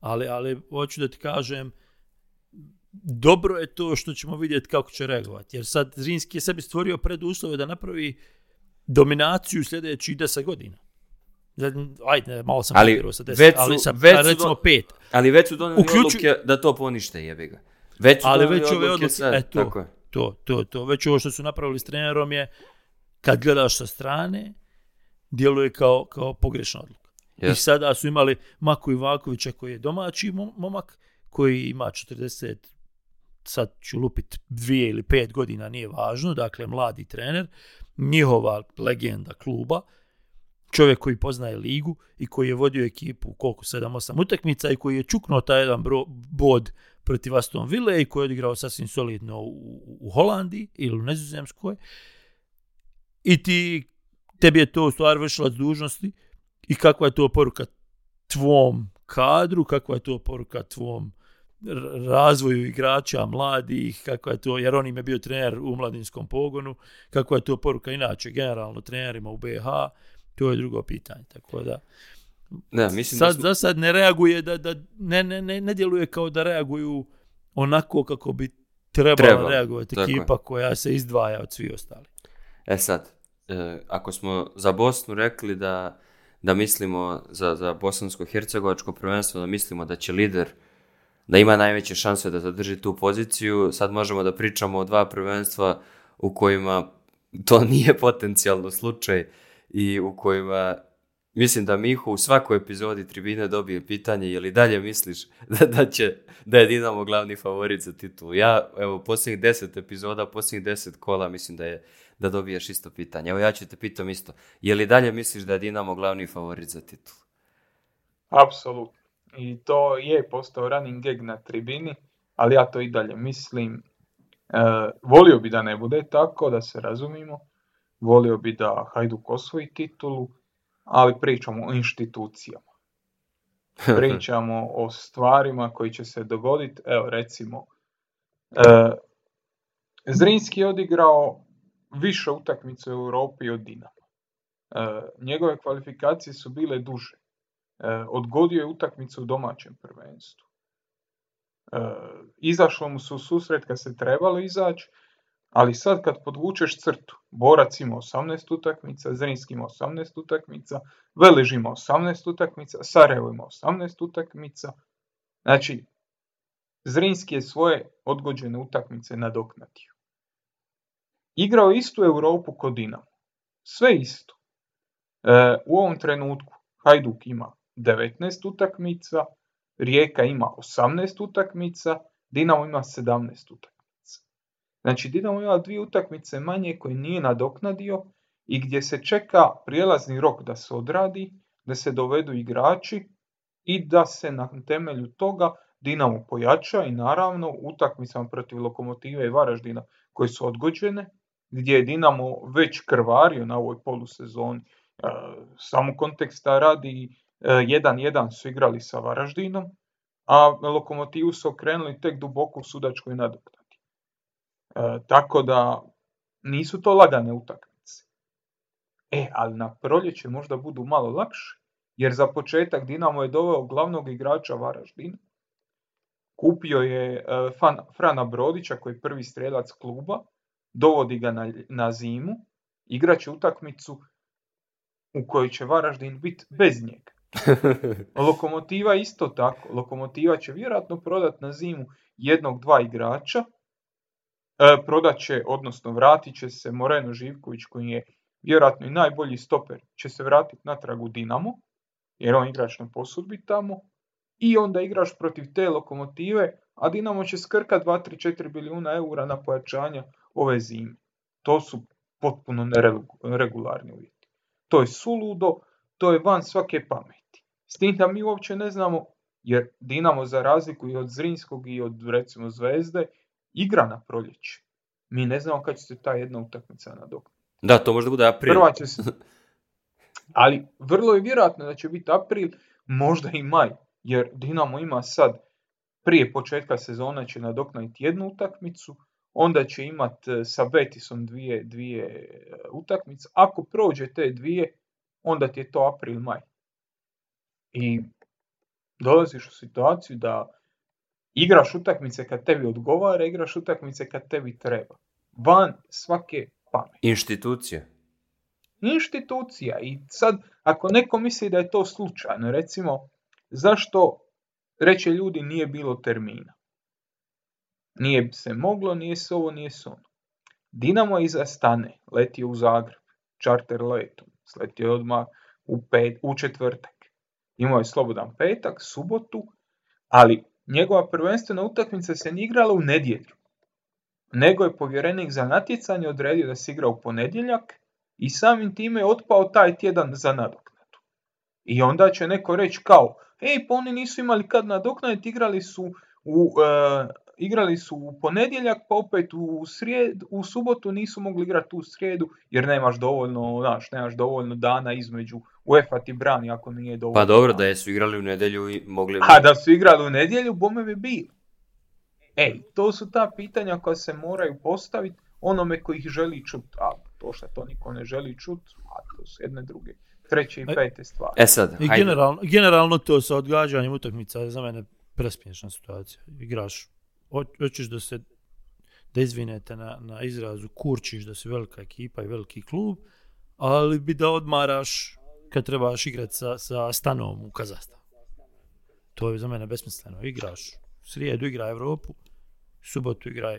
Ali, ali hoću da ti kažem, dobro je to što ćemo vidjeti kako će reagovati. Jer sad Zrinski je sebi stvorio preduslove da napravi dominaciju sljedećih deset godina. Ajde, malo sam ali, sa deset, ali sam, već recimo pet. Ali već su donijeli odluke da to ponište jebe ga. Već ali već ove odluke, e, to, to, to, to, već ovo što su napravili s trenerom je, kad gledaš sa strane, djeluje kao, kao pogrešna odluka. I sada su imali Maku Ivakovića koji je domaći momak, koji ima 40, sad ću lupit dvije ili pet godina, nije važno, dakle mladi trener, njihova legenda kluba, čovjek koji poznaje ligu i koji je vodio ekipu koliko, 7-8 utakmica i koji je čuknuo taj jedan bro, bod protiv Aston Ville i koji je odigrao sasvim solidno u, u Holandiji ili u Nezuzemskoj I ti, tebi je to stvar vršilac dužnosti i kakva je to poruka tvom kadru, kakva je to poruka tvom razvoju igrača, mladih, kakva je to, jer on im je bio trener u mladinskom pogonu, kakva je to poruka inače generalno trenerima u BH, to je drugo pitanje, tako da... Da, mislim sad, da Za sad ne reaguje, da, da, ne, ne, ne, ne djeluje kao da reaguju onako kako bi trebala Treba. reagovati ekipa koja se izdvaja od svih ostalih. E sad, e, ako smo za Bosnu rekli da, da mislimo za, za bosansko-hercegovačko prvenstvo, da mislimo da će lider da ima najveće šanse da zadrži tu poziciju, sad možemo da pričamo o dva prvenstva u kojima to nije [laughs] potencijalno slučaj i u kojima Mislim da Miho u svakoj epizodi tribine dobije pitanje je li dalje misliš [laughs] da, da, će, da je Dinamo glavni favorit za titulu. Ja, evo, posljednjih deset epizoda, posljednjih deset kola mislim da je da dobiješ isto pitanje. Evo ja ću te pitam isto. Je li dalje misliš da je Dinamo glavni favorit za titul. Apsolutno. I to je postao running gag na tribini, ali ja to i dalje mislim. E, volio bi da ne bude tako, da se razumimo. Volio bi da Hajduk osvoji titulu ali pričamo o institucijama. [laughs] Pričamo o stvarima koji će se dogoditi, evo recimo, e, Zrinski je odigrao više utakmice u Europi od Dinama. E, njegove kvalifikacije su bile duže. E, odgodio je utakmicu u domaćem prvenstvu. E, izašlo mu su susret kad se trebalo izaći, ali sad kad podvučeš crtu, Borac ima 18 utakmica, Zrinski ima 18 utakmica, Velež ima 18 utakmica, Sarajevo ima 18 utakmica. Znači, Zrinski je svoje odgođene utakmice nadoknatio. Igrao istu Europu kod Dinamo. Sve isto. E, u ovom trenutku Hajduk ima 19 utakmica, Rijeka ima 18 utakmica, Dinamo ima 17 utakmica. Znači Dinamo ima dvije utakmice manje koje nije nadoknadio i gdje se čeka prijelazni rok da se odradi, da se dovedu igrači i da se na temelju toga Dinamo pojača i naravno utakmicama protiv Lokomotive i Varaždina koje su odgođene, gdje je Dinamo već krvario na ovoj polusezoni. E, samo konteksta radi 1-1 e, su igrali sa Varaždinom, a Lokomotivu su okrenuli tek duboko u sudačkoj nadoknadi. E, tako da nisu to lagane utakmice. E, ali na proljeće možda budu malo lakše, jer za početak Dinamo je doveo glavnog igrača Varaždina, kupio je e, Frana Brodića koji je prvi strelac kluba, dovodi ga na, na zimu, igraće utakmicu u kojoj će Varaždin biti bez njega. [laughs] Lokomotiva isto tako. Lokomotiva će vjerojatno prodati na zimu jednog, dva igrača E, prodat će, odnosno vratit će se Moreno Živković koji je vjerojatno i najbolji stoper, će se vratiti natrag u Dinamo, jer on igrač na posudbi tamo, i onda igraš protiv te lokomotive, a Dinamo će skrkat 2-3-4 bilijuna eura na pojačanja ove zime. To su potpuno neregularni uvjeti. To je suludo, to je van svake pameti. S tim da mi uopće ne znamo, jer Dinamo za razliku i od Zrinskog i od recimo Zvezde, igra na proljeće, Mi ne znamo kad će se ta jedna utakmica nadoknuti. Da, to možda bude april. Prva će se... Ali vrlo je vjerojatno da će biti april, možda i maj, jer Dinamo ima sad prije početka sezona će nadoknaditi jednu utakmicu, onda će imati e, sa Betisom dvije, dvije e, utakmice. Ako prođe te dvije, onda ti je to april-maj. I dolaziš u situaciju da Igraš utakmice kad tebi odgovara, igraš utakmice kad tebi treba. Van svake institucije Institucija. Institucija. I sad, ako neko misli da je to slučajno, recimo, zašto reče ljudi nije bilo termina? Nije se moglo, nije se ovo, nije se ono. Dinamo iza stane, letio u Zagreb, čarter letom, sletio je odmah u, pet, u četvrtak. Imao je slobodan petak, subotu, ali njegova prvenstvena utakmica se nije igrala u nedjelju, nego je povjerenik za natjecanje odredio da se igra u ponedjeljak i samim time je otpao taj tjedan za nadoknadu. I onda će neko reći kao, ej pa oni nisu imali kad nadoknaditi, igrali su u... E, igrali su u ponedjeljak, pa opet u, u subotu nisu mogli igrati u srijedu, jer nemaš dovoljno, znaš, nemaš dovoljno dana između UEFA ti brani ako nije dovoljno. Pa dobro, da su igrali u nedjelju i mogli... A da su igrali u nedjelju, bome bi bilo. Ej, to su ta pitanja koja se moraju postaviti onome koji ih želi čut. A to što to niko ne želi čut, a to su jedne druge treće i e, pete stvari. E sad, I generalno, generalno to sa odgađanjem utakmica je za mene prespješna situacija. Igraš, hoćeš da se da izvinete na, na izrazu, kurčiš da si velika ekipa i veliki klub, ali bi da odmaraš kad trebaš igrati sa, sa stanom u Kazastanu To je za mene besmisleno. Igraš srijedu, igra Evropu subotu igraj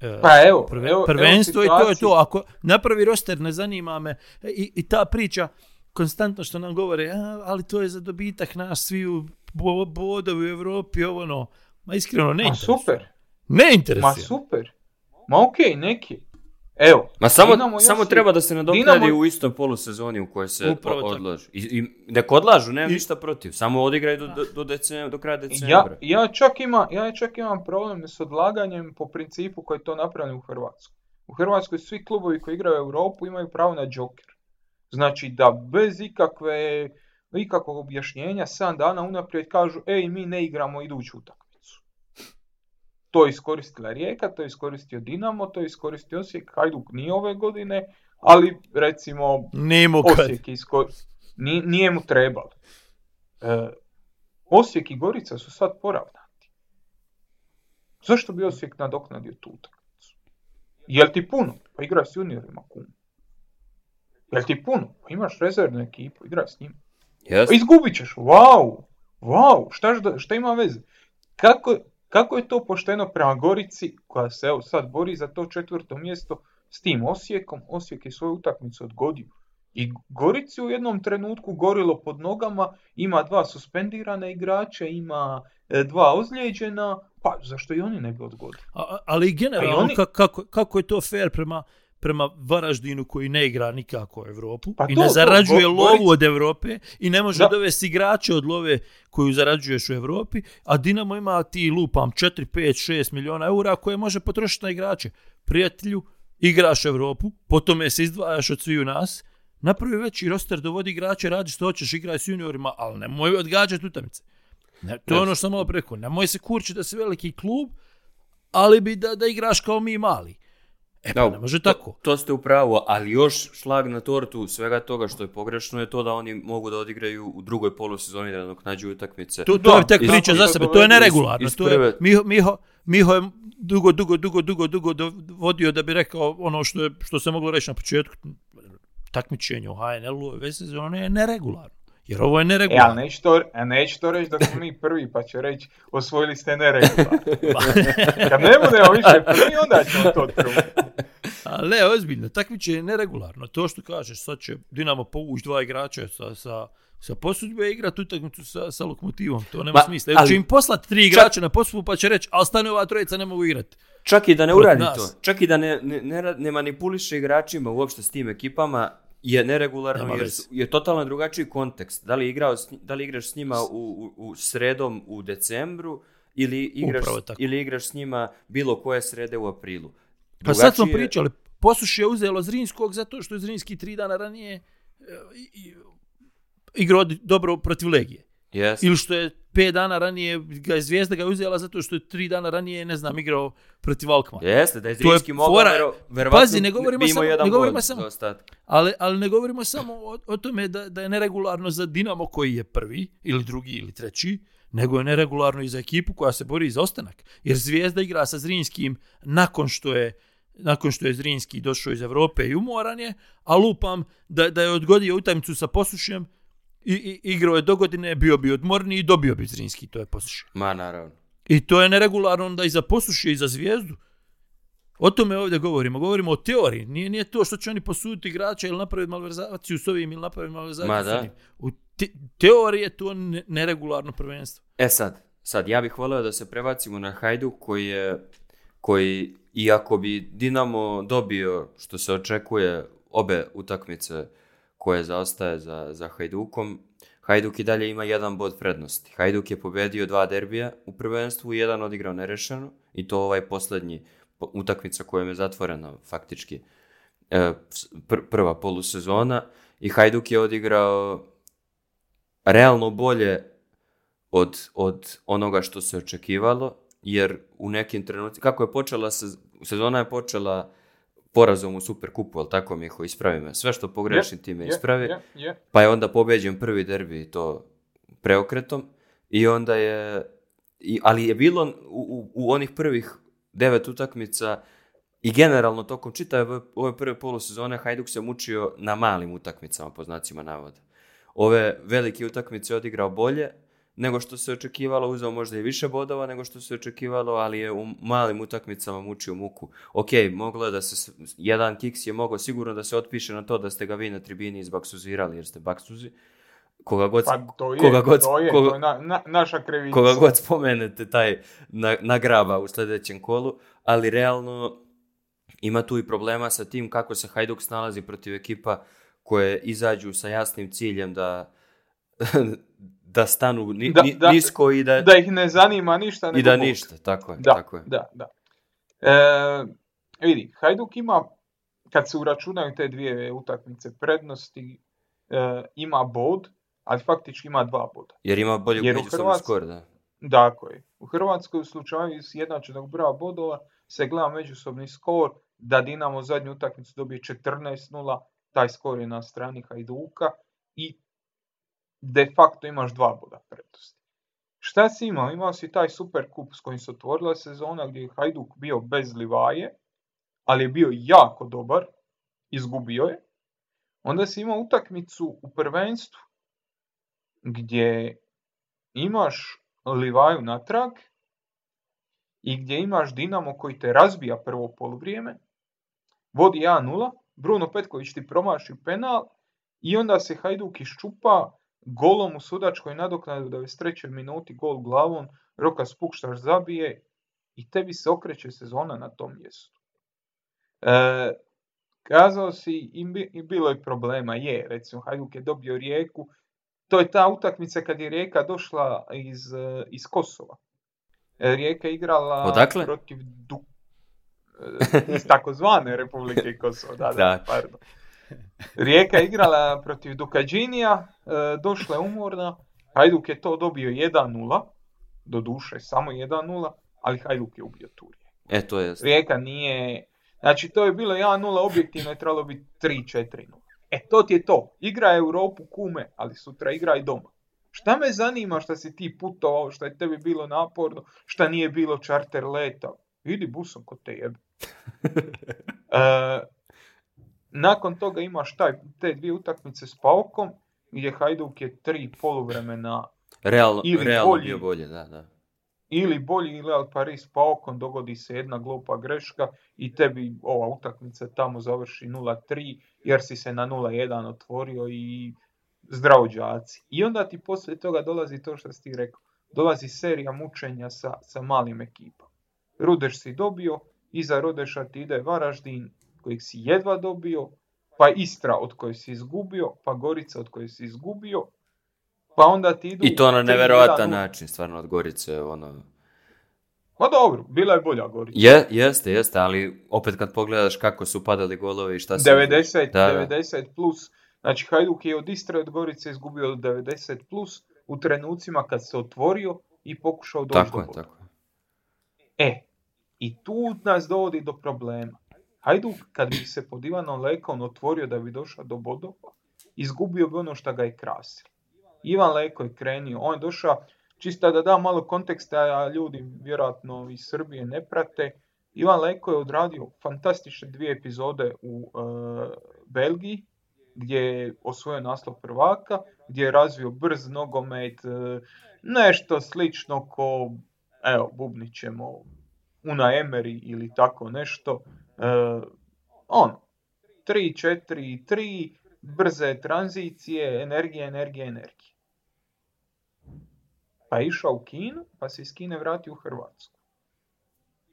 e, pa evo, prve, evo prvenstvo i to je to. Ako napravi roster, ne zanima me. E, I, i ta priča konstantno što nam govore, a, ali to je za dobitak nas sviju, bo, bodovi u Europi, ovo ono. Ma iskreno, ne Ma super. Ne interesuje. Ma super. Ma okej, neki. Evo, Ma samo, samo treba da se nadoknadi Dinamo... u istoj polusezoni u kojoj se Upravo, odlažu. I, I, nek odlažu, nemam I... ništa protiv. Samo odigraj do, do, do, do kraja decembra. Ja, ja, čak ima, ja čak imam problem s odlaganjem po principu koji je to napravljeno u Hrvatskoj. U Hrvatskoj svi klubovi koji igraju u Europu imaju pravo na džoker. Znači da bez ikakve, ikakvog objašnjenja 7 dana unaprijed kažu ej mi ne igramo iduću utakmicu. To je iskoristila Rijeka, to je iskoristio Dinamo, to je iskoristio Osijek, Hajduk nije ove godine, ali recimo nije mu Osijek nije, nije mu trebalo. E, Osijek i Gorica su sad poravnati. Zašto bi Osijek nadoknadio tu utakmicu? Jel ti puno? Pa igra s juniorima kum. Jel ti puno? Pa imaš rezervnu ekipu, igra s njima. Yes. Pa izgubit ćeš, wow, wow, šta, šta ima veze? Kako, kako je to pošteno prema Gorici, koja se evo sad bori za to četvrto mjesto s tim Osijekom, Osijek je svoju utakmicu odgodio. I Gorici u jednom trenutku gorilo pod nogama, ima dva suspendirana igrača, ima e, dva ozlijeđena, pa zašto i oni ne bi odgodili? ali generalno, kako, kako je to fair prema prema Varaždinu koji ne igra nikako Europu pa i ne zarađuje lovu od Europe i ne može dovesti igrače od love koju zarađuješ u Europi, a Dinamo ima ti lupam 4, 5, 6 miliona eura koje može potrošiti na igrače. Prijatelju, igraš Europu, potom se izdvajaš od sviju nas, napravi veći roster, dovodi igrače, radi što hoćeš, igraj s juniorima, ali nemoj odgađati utamice. Ne, to je ono što sam malo preko. Nemoj se kurči da si veliki klub, ali bi da, da igraš kao mi mali. E pa ne može tako. To ste u pravu, ali još šlag na tortu svega toga što je pogrešno je to da oni mogu da odigraju u drugoj polusezoni da nađu utakmice. To, je tek priča za sebe, to je neregularno. to je, Miho, Miho, je dugo, dugo, dugo, dugo, dugo vodio da bi rekao ono što, je, što se moglo reći na početku, takmičenje u HNL-u ove sezone je neregularno. Jer ovo je e, neregularno. Ja neću to, to reći da smo mi prvi, pa će reći osvojili ste neregularno. [laughs] Kad ne budemo više prvi, onda ćemo to trumiti. Ali ne, ozbiljno, takmiče je neregularno. To što kažeš, sad će Dinamo povući dva igrača sa, sa, posudbe i utakmicu sa, lokomotivom. To nema smisla. Evo će im poslati tri igrača na posudbu pa će reći, ali stane ova trojica, ne mogu igrati. Čak i da ne uradi to, čak i da ne, ne, ne, ne manipuliše igračima uopšte s tim ekipama, je neregularno jer je totalno drugačiji kontekst. Da li, igrao, da li igraš s njima u, u, u sredom u decembru ili igraš, ili igraš s njima bilo koje srede u aprilu. Drugačije... Pa sad smo pričali, posuši je uzelo Zrinskog zato što je Zrinski tri dana ranije e, igrao dobro protiv Legije. Yes. Ili što je 5 dana ranije ga je zvijezda ga uzela zato što je 3 dana ranije, ne znam, igrao protiv Alkmaar. Jeste, da je Zrinski mogao, fora... Pazi, ne govorimo samo, ne govorimo samo, ali, ali ne govorimo samo o, tome da, da je neregularno za Dinamo koji je prvi, ili drugi, ili treći, nego je neregularno i za ekipu koja se bori za ostanak. Jer Zvijezda igra sa Zrinskim nakon što je nakon što je Zrinski došao iz Europe i umoran je, a lupam da, da je odgodio utajmicu sa Posušjem, i, i, igrao je do godine, bio bi odmorni i dobio bi Zrinski, to je posuši. Ma, naravno. I to je neregularno onda i za posuši i za Zvijezdu. O tome ovdje govorimo. Govorimo o teoriji. Nije, nije to što će oni posuditi igrača ili napraviti malverzaciju s ovim ili napraviti malverzaciju Ma, U te, teoriji je to neregularno prvenstvo. E sad, sad, ja bih volio da se prebacimo na Hajduk koji je, koji, iako bi Dinamo dobio što se očekuje obe utakmice koje zaostaje za, za Hajdukom. Hajduk i dalje ima jedan bod prednosti. Hajduk je pobedio dva derbija u prvenstvu i jedan odigrao nerešeno i to ovaj posljednji utakmica kojom je zatvorena faktički e, prva polusezona i Hajduk je odigrao realno bolje od, od onoga što se očekivalo jer u nekim trenucima, kako je počela sezona je počela porazom u Superkupu, ali tako mi je ispravi Sve što pogrešim ti me ispravi. Pa je onda pobeđen prvi derbi to preokretom i onda je... ali je bilo u, u, onih prvih devet utakmica i generalno tokom čitave ove prve polusezone Hajduk se mučio na malim utakmicama, po znacima navoda. Ove velike utakmice odigrao bolje, nego što se očekivalo, uzeo možda i više bodova nego što se očekivalo, ali je u malim utakmicama mučio muku. Ok, moglo je da se, jedan kiks je mogao sigurno da se otpiše na to da ste ga vi na tribini izbaksuzirali, jer ste baksuzi. Koga god, pa koga god, na, na, naša krivica. Koga god spomenete, taj nagraba na u sljedećem kolu, ali realno ima tu i problema sa tim kako se Hajduk snalazi protiv ekipa koje izađu sa jasnim ciljem da [laughs] da stanu da, da, nisko i da... Da ih ne zanima ništa. I da ništa, tako je. Da, tako je. da, da. E, vidi, Hajduk ima, kad se uračunaju te dvije utakmice prednosti, e, ima bod, ali faktički ima dva boda. Jer ima bolje Jer u Hrvatskoj, skor, da. u Hrvatskoj u slučaju jednačenog broja bodova se gleda međusobni skor da Dinamo zadnju utakmicu dobije 14-0, taj skor je na strani Hajduka i de facto imaš dva boda prednosti. Šta si imao? Imao si taj super kup s kojim se otvorila sezona gdje je Hajduk bio bez Livaje, ali je bio jako dobar, izgubio je. Onda si imao utakmicu u prvenstvu gdje imaš Livaju natrag i gdje imaš Dinamo koji te razbija prvo poluvrijeme, vodi 1-0, Bruno Petković ti promaši penal i onda se Hajduk iščupa Golom u sudačkoj nadoknadi u 93. minuti gol glavom, Roka spuštaš zabije i tebi se okreće sezona na tom mjestu. E, kazao si i, bilo je problema, je, recimo Hajduk je dobio Rijeku, to je ta utakmica kad je Rijeka došla iz, e, iz Kosova. E, Rijeka je igrala protiv du... [laughs] E, iz takozvane Republike Kosova, da, da, da. pardon. Rijeka igrala protiv Dukađinija, e, došla je umorna, Hajduk je to dobio 1-0, do duše samo 1-0, ali Hajduk je ubio tu E, to je... Rijeka nije... Znači, to je bilo 1-0, objektivno je trebalo biti 3-4-0. E, to ti je to. Igra Europu kume, ali sutra igra i doma. Šta me zanima šta si ti putovao, šta je tebi bilo naporno, šta nije bilo čarter leta? Idi busom kod te jebe. [laughs] E, nakon toga imaš taj, te dvije utakmice s Paukom, gdje Hajduk je tri poluvremena realno, ili bolji, bolje, da, da. Ili bolji ili Al Paris Paukom, dogodi se jedna glupa greška i tebi ova utakmica tamo završi 0-3 jer si se na 0-1 otvorio i zdravo I onda ti poslije toga dolazi to što si ti rekao. Dolazi serija mučenja sa, sa malim ekipom. Rudeš si dobio, iza Rudeša ti ide Varaždin, kojeg si jedva dobio, pa Istra od koje si izgubio, pa Gorica od koje si izgubio, pa onda ti idu... I to na neverovatan način, stvarno, od Gorice, ono... Ma dobro, bila je bolja Gorica. Je, jeste, jeste, ali opet kad pogledaš kako su padali golovi i šta se... 90, 90 plus, znači Hajduk je od Istre od Gorice izgubio od 90 plus u trenucima kad se otvorio i pokušao doći tako tako E, i tu nas dovodi do problema. Hajduk, kad bi se pod Ivanom Lekom otvorio da bi došao do bodova, izgubio bi ono što ga je krasilo. Ivan Leko je krenio, on je došao, čista da da malo konteksta, a ljudi vjerojatno iz Srbije ne prate, Ivan Leko je odradio fantastične dvije epizode u e, Belgiji, gdje je osvojio naslov prvaka, gdje je razvio brz nogomet, e, nešto slično ko, evo, bubnićemo Una Emery ili tako nešto, E, on, 3, 4, 3, brze tranzicije, energije, energije, energije. Pa je išao u Kinu, pa se iz Kine vratio u Hrvatsku.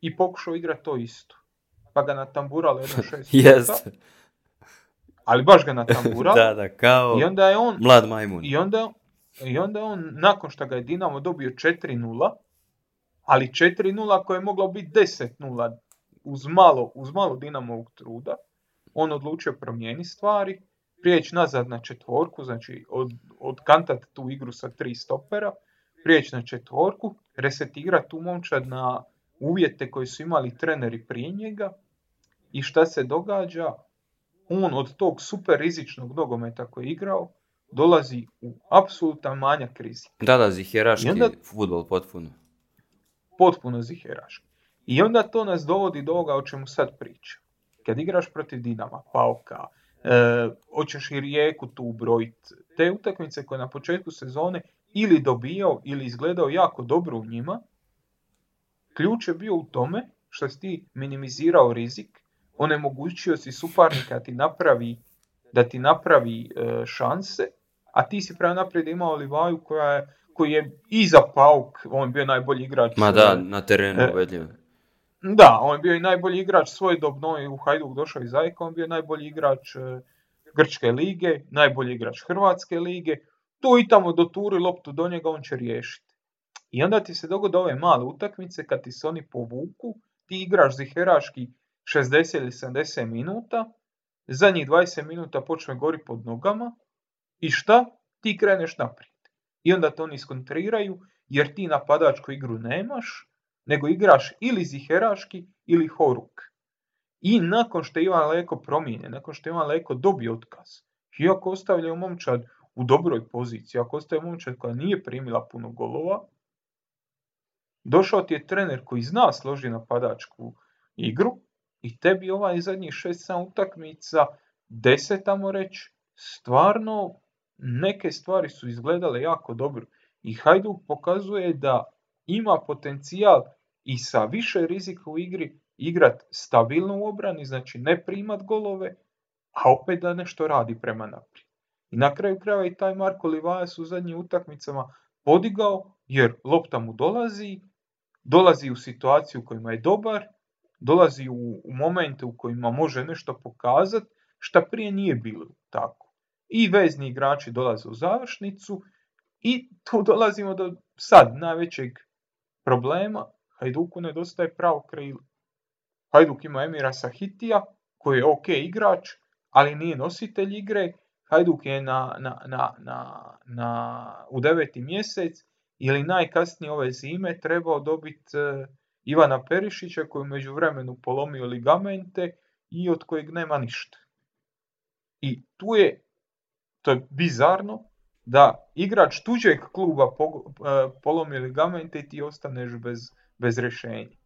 I pokušao igrati to isto. Pa ga natamburalo jedno [laughs] šest puta. Ali baš ga [laughs] natamburalo. da, da, kao I onda je on, mlad majmun. I onda, I onda on, nakon što ga je Dinamo dobio 4-0, ali 4-0 koje je moglo biti 10-0 uz malo, uz malo Dinamovog truda, on odlučio promijeniti stvari, prijeći nazad na četvorku, znači od, odkantat tu igru sa tri stopera, prijeći na četvorku, resetirati tu momčad na uvjete koje su imali treneri prije njega i šta se događa, on od tog super rizičnog nogometa koji je igrao, dolazi u apsolutan manjak krizi. Da, da, ziheraški onda, futbol potpuno. Potpuno ziheraški. I onda to nas dovodi do ovoga o čemu sad pričam. Kad igraš protiv Dinama, Pauka, e, hoćeš i Rijeku tu ubrojiti, te utakmice koje na početku sezone ili dobijao ili izgledao jako dobro u njima, ključ je bio u tome što si ti minimizirao rizik, onemogućio si suparnika ti napravi, da ti napravi e, šanse, a ti si prema naprijed imao Livaju koja je, koji je iza Pauk, on bio najbolji igrač. Ma da, e, na terenu e, da, on je bio i najbolji igrač svoj dobno u Hajduk došao iz Ajka, on je bio najbolji igrač e, Grčke lige, najbolji igrač Hrvatske lige, tu i tamo turi loptu do njega, on će riješiti. I onda ti se dogode ove male utakmice, kad ti se oni povuku, ti igraš ziheraški 60 ili 70 minuta, zadnjih 20 minuta počne gori pod nogama i šta? Ti kreneš naprijed. I onda to oni iskontriraju, jer ti napadačku igru nemaš, nego igraš ili Ziheraški ili Horuk. I nakon što je Ivan Leko promijenjen, nakon što je Ivan Leko dobio otkaz, ako ostavlja momčad u dobroj poziciji, ako ostaje momčad koja nije primila puno golova, došao ti je trener koji zna složi napadačku igru i tebi ovaj zadnjih šest sam utakmica, deset tamo reći, stvarno neke stvari su izgledale jako dobro. I Hajduk pokazuje da ima potencijal i sa više rizika u igri igrat stabilno u obrani, znači ne primat golove, a opet da nešto radi prema naprijed. I na kraju krajeva i taj Marko Livajas u zadnjim utakmicama podigao, jer lopta mu dolazi, dolazi u situaciju u kojima je dobar, dolazi u, momente u kojima može nešto pokazati, šta prije nije bilo tako. I vezni igrači dolaze u završnicu i tu dolazimo do sad najvećeg problema Hajduku nedostaje pravo krilo. Hajduk ima Emira Sahitija, koji je ok igrač, ali nije nositelj igre. Hajduk je na, na, na, na, na u deveti mjesec ili najkasnije ove zime trebao dobiti e, Ivana Perišića koji je među vremenu polomio ligamente i od kojeg nema ništa. I tu je, to je bizarno, da igrač tuđeg kluba e, polomi ligamente i ti ostaneš bez, bez rješenja.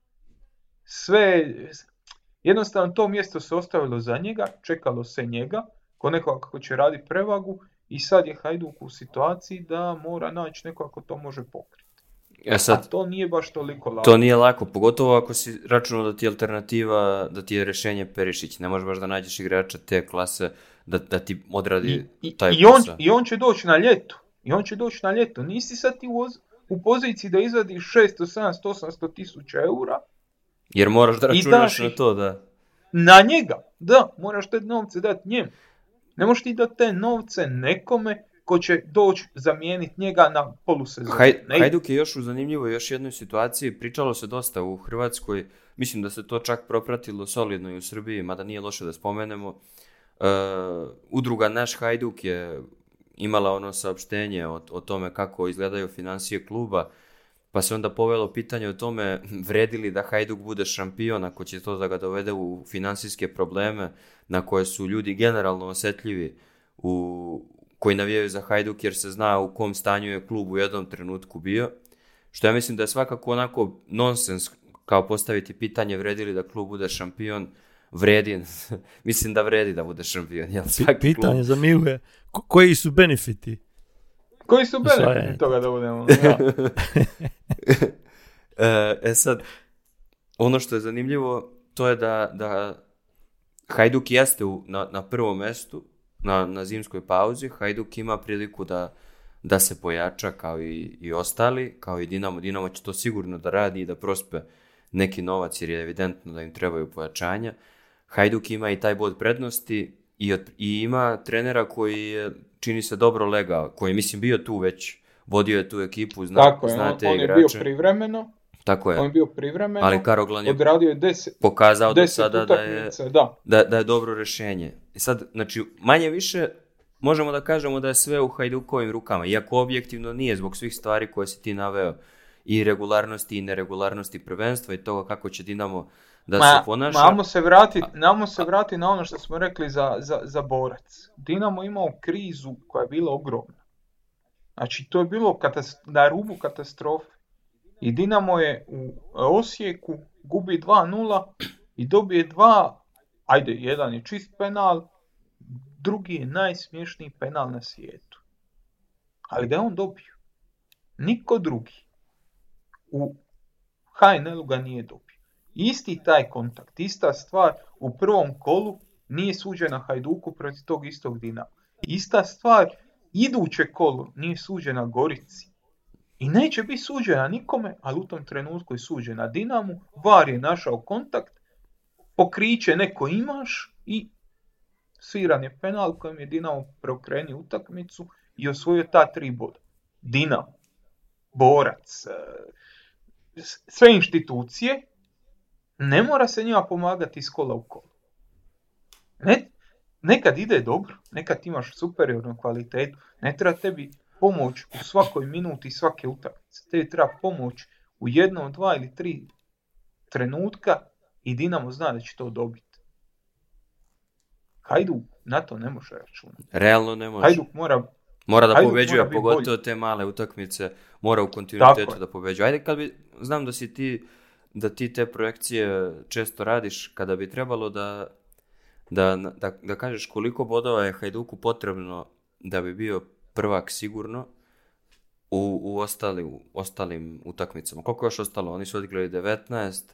Sve, jednostavno to mjesto se ostavilo za njega, čekalo se njega, ko nekoga kako će raditi prevagu i sad je Hajduk u situaciji da mora naći neko ako to može pokriti. E sad, to nije baš toliko lako. To nije lako, pogotovo ako si računao da ti je alternativa, da ti je rješenje Perišić. Ne možeš baš da nađeš igrača te klase da, da ti odradi I, taj i, on, I on će doći na ljetu. I on će doći na ljetu. Nisi sad ti u, poziciji da izvadiš 600, 700, 800 tisuća eura. Jer moraš da računaš na to, da. Na njega, da. Moraš te novce dati njemu. Ne možeš ti dati te novce nekome ko će doći zamijeniti njega na polusezonu. Hajduk je još u zanimljivoj još jednoj situaciji, pričalo se dosta u Hrvatskoj, mislim da se to čak propratilo solidno i u Srbiji, mada nije loše da spomenemo. E, udruga Naš Hajduk je imala ono saopštenje o, o tome kako izgledaju financije kluba, pa se onda povelo pitanje o tome vredi li da Hajduk bude šampion ako će to da ga dovede u financijske probleme na koje su ljudi generalno osjetljivi u, koji navijaju za Hajduk jer se zna u kom stanju je klub u jednom trenutku bio. Što ja mislim da je svakako onako nonsens kao postaviti pitanje vredi li da klub bude šampion, vredi, [laughs] mislim da vredi da bude šampion. Jel, pitanje klub... koji su benefiti? Koji su benefiti toga da budemo? [laughs] E, e sad, ono što je zanimljivo, to je da, da Hajduk jeste na, na prvom mestu, na, na zimskoj pauzi. Hajduk ima priliku da, da se pojača kao i, i ostali, kao i Dinamo. Dinamo će to sigurno da radi i da prospe neki novac jer je evidentno da im trebaju pojačanja. Hajduk ima i taj bod prednosti i, i ima trenera koji je, čini se dobro legao, koji je mislim bio tu već, vodio je tu ekipu, zna, Tako je, znate on, igrače. bio privremeno, tako je. On je bio privremeno, ali Karoglan je odradio je deset, pokazao do sada da je, da. Da, je dobro rješenje. I sad, znači, manje više možemo da kažemo da je sve u Hajdukovim rukama, iako objektivno nije zbog svih stvari koje si ti naveo i regularnosti i neregularnosti prvenstva i toga kako će Dinamo da se ponaša. Namo se vratiti namo se vrati na ono što smo rekli za, za, borac. Dinamo imao krizu koja je bila ogromna. Znači to je bilo na rubu katastrofe i Dinamo je u Osijeku gubi 2-0 i dobije dva, ajde, jedan je čist penal, drugi je najsmješniji penal na svijetu. Ali da je on dobio. Niko drugi u hnl ga nije dobio. Isti taj kontakt, ista stvar u prvom kolu nije suđena Hajduku protiv tog istog Dinamo. Ista stvar iduće kolo nije suđena Gorici i neće biti suđena nikome, ali u tom trenutku je suđena Dinamu, VAR je našao kontakt, pokriće neko imaš i sviran je penal kojem je Dinamo preokrenio utakmicu i osvojio ta tri boda. Dinamo, borac, e, sve institucije, ne mora se njima pomagati iz kola u kolo. Ne, nekad ide dobro, nekad imaš superiornu kvalitetu, ne treba tebi pomoć u svakoj minuti svake utakmice. Tebi treba pomoć u jednom, dva ili tri trenutka i Dinamo zna da će to dobiti. Hajduk na to ne može računati. Realno ne može. Hajduk mora Mora da poveđuje, pobeđuje, pogotovo te male utakmice, mora u kontinuitetu da pobeđuje. Ajde kad bi, znam da si ti, da ti te projekcije često radiš, kada bi trebalo da, da, da, da kažeš koliko bodova je Hajduku potrebno da bi bio prvak sigurno u, u, ostali, ostalim utakmicama. Koliko još ostalo? Oni su odigrali 19,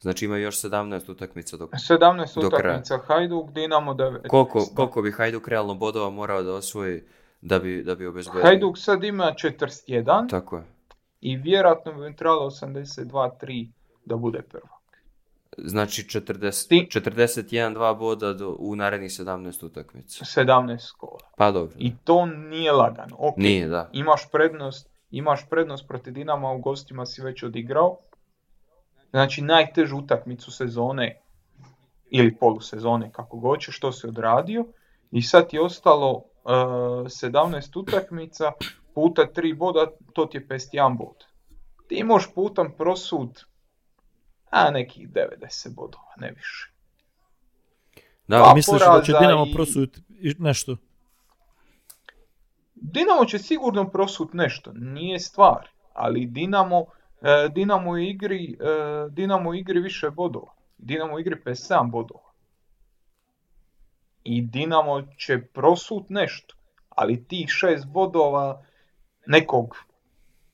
znači imaju još 17 utakmica do 17 do utakmica, Hajduk, Dinamo 9. Koliko, koliko bi Hajduk realno bodova morao da osvoji da bi, da bi obezbedio? Hajduk sad ima 41. Tako je. I vjerojatno bi trebalo 82-3 da bude prvak. Znači 40, 41-2 boda do, u narednih 17 utakmica. 17 skola. Pa dobro. I to nije lagano. Okay. Nije, da. Imaš prednost, imaš prednost proti Dinama, u gostima si već odigrao. Znači najtežu utakmicu sezone ili polusezone kako hoćeš, što si odradio. I sad ti je ostalo uh, eh, 17 utakmica puta 3 boda, to ti je 51 bod. Ti možeš putem prosud a nekih 90 bodova, ne više. Da, misliš da će Dinamo i... prosut nešto? Dinamo će sigurno prosut nešto, nije stvar, ali Dinamo, eh, Dinamo igri, eh, Dinamo igri više bodova. Dinamo igri 57 bodova. I Dinamo će prosut nešto, ali tih šest bodova nekog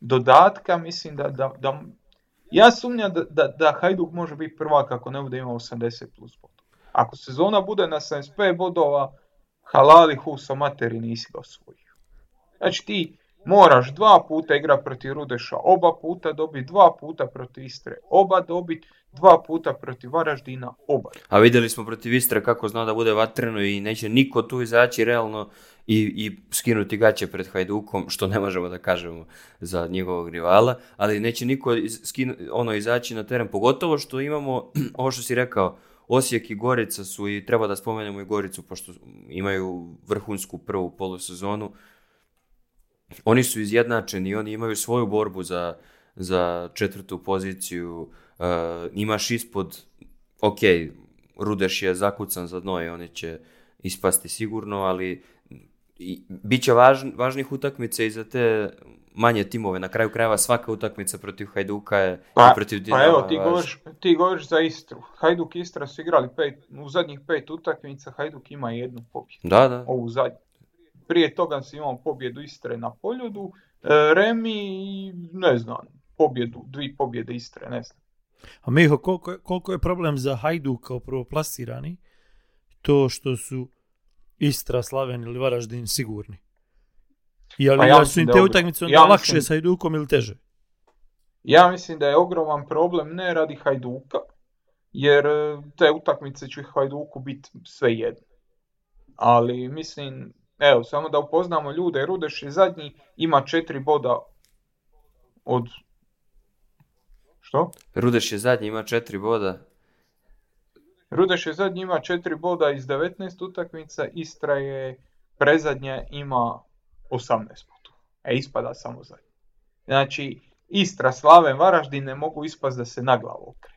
dodatka mislim da, da, da ja sumnjam da, da, da Hajduk može biti prvak ako ne bude imao 80 plus bodova. Ako sezona bude na 75 bodova, halali huso materi nisi ga osvojio. Znači ti moraš dva puta igrati protiv Rudeša, oba puta dobiti, dva puta protiv Istre, oba dobiti, dva puta protiv Varaždina oba. A vidjeli smo protiv Istra kako zna da bude vatreno i neće niko tu izaći realno i, i skinuti gaće pred Hajdukom, što ne možemo da kažemo za njegovog rivala, ali neće niko iz, ono, izaći na teren, pogotovo što imamo, [clears throat] ovo što si rekao, Osijek i Gorica su i treba da spomenemo i Goricu pošto imaju vrhunsku prvu polusezonu. Oni su izjednačeni, oni imaju svoju borbu za, za četvrtu poziciju uh, imaš ispod, ok, Rudeš je zakucan za dno i oni će ispasti sigurno, ali i, bit će važ, važnih utakmica i za te manje timove. Na kraju krajeva svaka utakmica protiv Hajduka je pa, protiv Pa evo, ti govoriš, ti govoriš za Istru. Hajduk i Istra su igrali u zadnjih pet utakmica, Hajduk ima jednu pobjedu. Da, da. Prije toga si imao pobjedu Istre na Poljudu, e, Remi i ne znam, pobjedu, dvi pobjede Istre, ne znam. A Miho, koliko je, je problem za Hajdu kao plasirani to što su Istra, Slaven ili Varaždin sigurni? I pa ja su im te utakmice ja lakše mislim, sa Hajdukom ili teže? Ja mislim da je ogroman problem ne radi Hajduka, jer e, te utakmice će Hajduku biti sve jedne. Ali mislim, evo, samo da upoznamo ljude, Rudeš je zadnji, ima četiri boda od što? Rudeš je zadnji, ima četiri boda. Rudeš je zadnji, ima četiri boda iz 19 utakmica, Istra je prezadnja, ima 18 bodova. E, ispada samo zadnji. Znači, Istra, Slaven, Varaždin ne mogu ispast da se na glavu okre.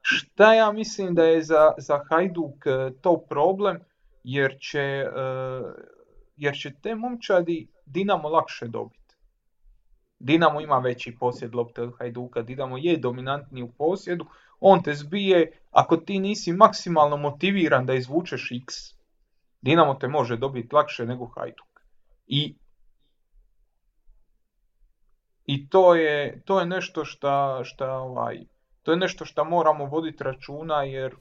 Šta ja mislim da je za, za Hajduk e, to problem, jer će, e, jer će te momčadi Dinamo lakše dobiti. Dinamo ima veći posjed lopte od Hajduka, Dinamo je dominantni u posjedu, on te zbije, ako ti nisi maksimalno motiviran da izvučeš x, Dinamo te može dobiti lakše nego Hajduk. I, i to, je, to je nešto šta, šta ovaj, to je nešto što moramo voditi računa jer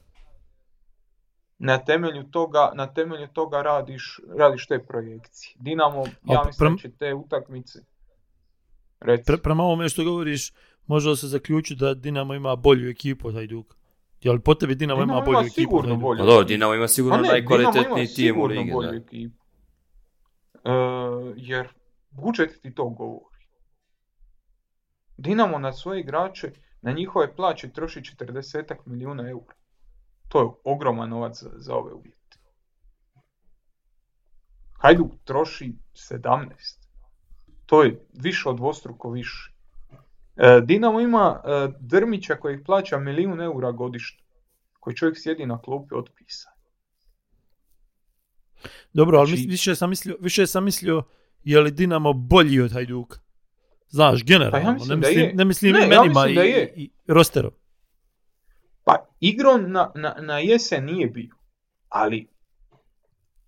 na temelju toga, na temelju toga radiš, radiš te projekcije. Dinamo, ja mislim, će te utakmice Pre, prema ovome što govoriš, može se zaključiti da Dinamo ima bolju ekipu od Hajduka. Jel po tebi Dinamo, ima bolju ima ekipu? Pa dobro, Dinamo ima sigurno pa ne, najkvalitetniji tim u ligi. Bolju ekipu. Uh, jer budžet ti to govori. Dinamo na svoje igrače, na njihove plaće troši 40 milijuna eura. To je ogroman novac za, za ove uvjete. Hajduk troši 17 to je više od dvostruko više. E, Dinamo ima e, Drmića koji plaća milijun eura godišnje, koji čovjek sjedi na klupi otpisa. Dobro, ali znači- više sam mislio, više sam mislio je li Dinamo bolji od Hajduka? Znaš, generalno, pa ja ne mislim, ne mislim ne, i, Pa igrom na, na, na jesen nije bio, ali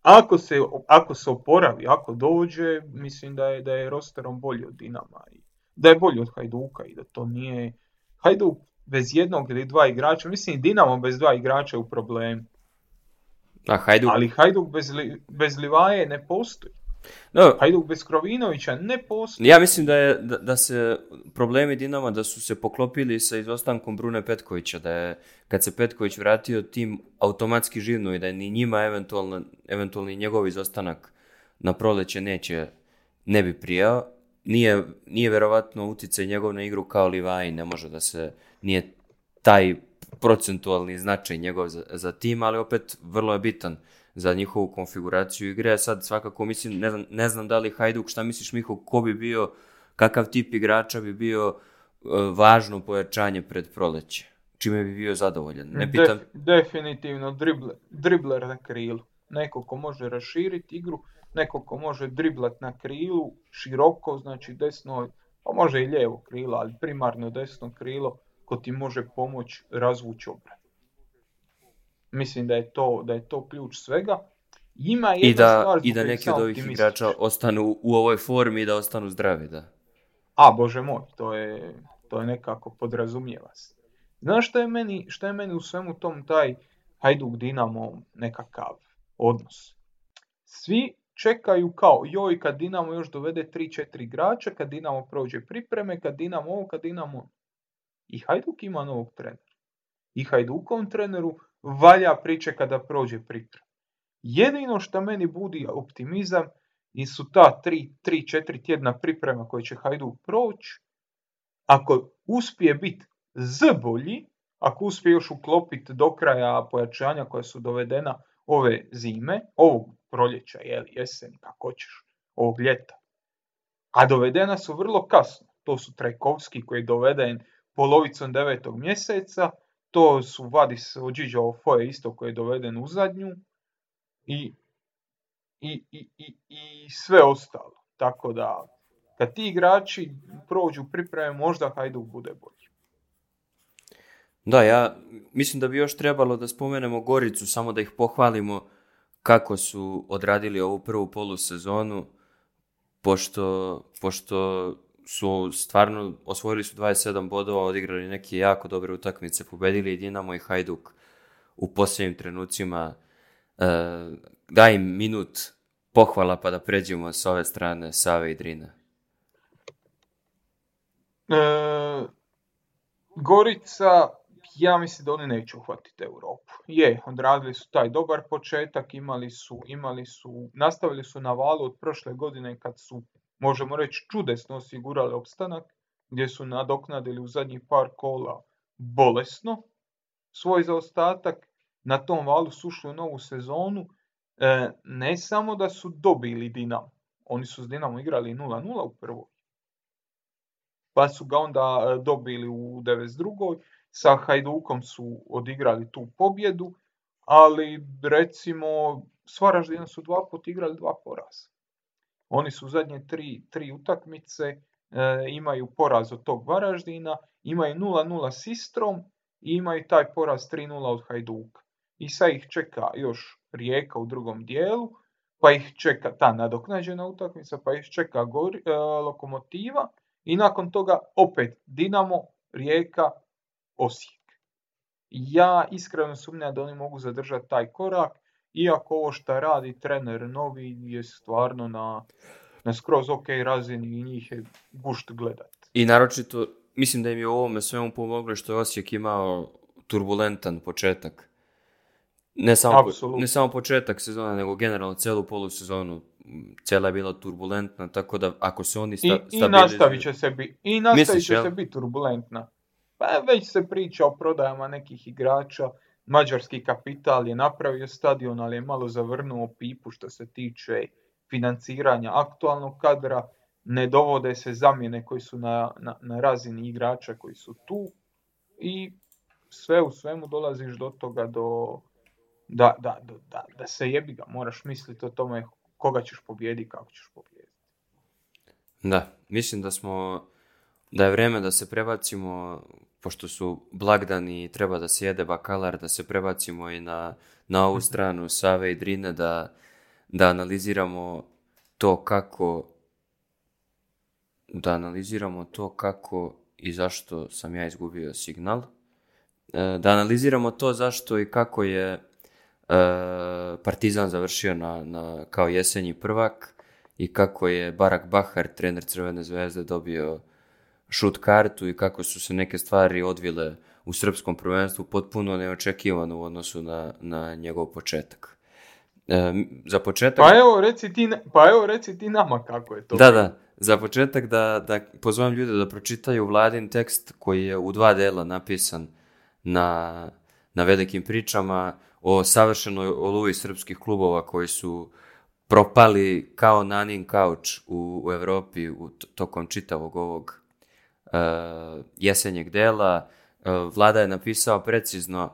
ako se, ako se oporavi, ako dođe, mislim da je, da je rosterom bolji od Dinama. I da je bolji od Hajduka i da to nije... Hajduk bez jednog ili dva igrača, mislim i Dinamo bez dva igrača je u problemu. Hajduk... Ali Hajduk bez, bez Livaje ne postoji. No, Hajduk bez Krovinovića ne postoji. Ja mislim da, je, da, da, se problemi Dinama da su se poklopili sa izostankom Brune Petkovića, da je kad se Petković vratio tim automatski živno i da je ni njima eventualno, eventualni njegov izostanak na proleće neće, ne bi prijao. Nije, nije vjerovatno utjecaj njegov na igru kao Livaj, ne može da se, nije taj procentualni značaj njegov za, za tim, ali opet vrlo je bitan za njihovu konfiguraciju igre. A sad svakako mislim, ne znam, ne znam da li Hajduk, šta misliš Miho, ko bi bio, kakav tip igrača bi bio e, važno pojačanje pred proleće? Čime bi bio zadovoljan? Ne pitam... definitivno dribler, dribler na krilu. Neko ko može raširiti igru, neko ko može driblat na krilu, široko, znači desno, pa može i lijevo krilo, ali primarno desno krilo ko ti može pomoći razvući obrat. Mislim da je to, da je to ključ svega. Ima I da, i da neki od ovih igrača ostanu u ovoj formi i da ostanu zdravi, da. A, bože moj, to je, to je nekako podrazumijeva se. Znaš što je meni, što je meni u svemu tom taj Hajduk Dinamo nekakav odnos? Svi čekaju kao, joj, kad Dinamo još dovede 3-4 igrača, kad Dinamo prođe pripreme, kad Dinamo ovo, kad Dinamo ono. I Hajduk ima novog trenera. I hajdukovom treneru valja priče kada prođe priprema. Jedino što meni budi optimizam i su ta 3-4 tjedna priprema koje će Hajduk proći, ako uspije biti z bolji, ako uspije još uklopiti do kraja pojačanja koja su dovedena ove zime, ovog proljeća, jeli, jesen, kako ćeš, ovog ljeta. A dovedena su vrlo kasno. To su Trajkovski koji je doveden polovicom devetog mjeseca, to su Vadis Ođiđa Ofoje isto koji je doveden u zadnju i, i, i, i sve ostalo. Tako da kad ti igrači prođu pripreme možda Hajduk bude bolji. Da, ja mislim da bi još trebalo da spomenemo Goricu, samo da ih pohvalimo kako su odradili ovu prvu polusezonu, pošto, pošto su stvarno osvojili su 27 bodova, odigrali neke jako dobre utakmice, pobedili i Dinamo i Hajduk u posljednjim trenucima. E, daj im minut pohvala pa da pređemo s ove strane Save i Drina. E, Gorica, ja mislim da oni neće uhvatiti Europu. Je, odradili su taj dobar početak, imali su, imali su, nastavili su na valu od prošle godine kad su možemo reći čudesno osigurali opstanak, gdje su nadoknadili u zadnjih par kola bolesno svoj zaostatak, na tom valu su ušli u novu sezonu, e, ne samo da su dobili Dinamo, oni su s Dinamo igrali 0-0 u prvoj, pa su ga onda e, dobili u 92. Sa Hajdukom su odigrali tu pobjedu, ali recimo s Varaždinom su dva put igrali dva poraza. Oni su zadnje tri, tri utakmice, e, imaju poraz od tog Varaždina, imaju 0-0 s Istrom i imaju taj poraz 3-0 od Hajduka. I sad ih čeka još Rijeka u drugom dijelu, pa ih čeka ta nadoknađena utakmica, pa ih čeka e, Lokomotiva i nakon toga opet Dinamo, Rijeka, Osijek. Ja iskreno sumnjam da oni mogu zadržati taj korak, iako ovo što radi trener novi je stvarno na, na skroz ok razini i njih je gušt gledat. I naročito, mislim da im je u ovome svemu pomoglo što je Osijek imao turbulentan početak. Ne samo, ne samo početak sezona, nego generalno celu polusezonu cijela je bila turbulentna, tako da ako se oni sta, I, I nastavit će se biti i turbulentna. Pa već se priča o prodajama nekih igrača, mađarski kapital je napravio stadion, ali je malo zavrnuo pipu što se tiče financiranja aktualnog kadra, ne dovode se zamjene koji su na, na, na razini igrača koji su tu i sve u svemu dolaziš do toga do, da, da, da, da se jebi ga, moraš misliti o tome koga ćeš pobijediti, kako ćeš pobijediti. Da, mislim da smo da je vrijeme da se prebacimo pošto su blagdani i treba da se jede bakalar, da se prebacimo i na, na ovu mhm. stranu Save i Drine, da, da analiziramo to kako da analiziramo to kako i zašto sam ja izgubio signal. E, da analiziramo to zašto i kako je e, Partizan završio na, na kao jesenji prvak i kako je Barak Bahar, trener Crvene zvezde, dobio šut kartu i kako su se neke stvari odvile u srpskom prvenstvu potpuno neočekivano u odnosu na, na njegov početak. E, za početak... Pa evo, reci ti, pa evo, reci ti nama kako je to. Da, da. Za početak da, da pozovem ljude da pročitaju vladin tekst koji je u dva dela napisan na, na velikim pričama o savršenoj oluvi srpskih klubova koji su propali kao nanin kauč u, u Europi u, tokom čitavog ovog E, jesenjeg dela, e, vlada je napisao precizno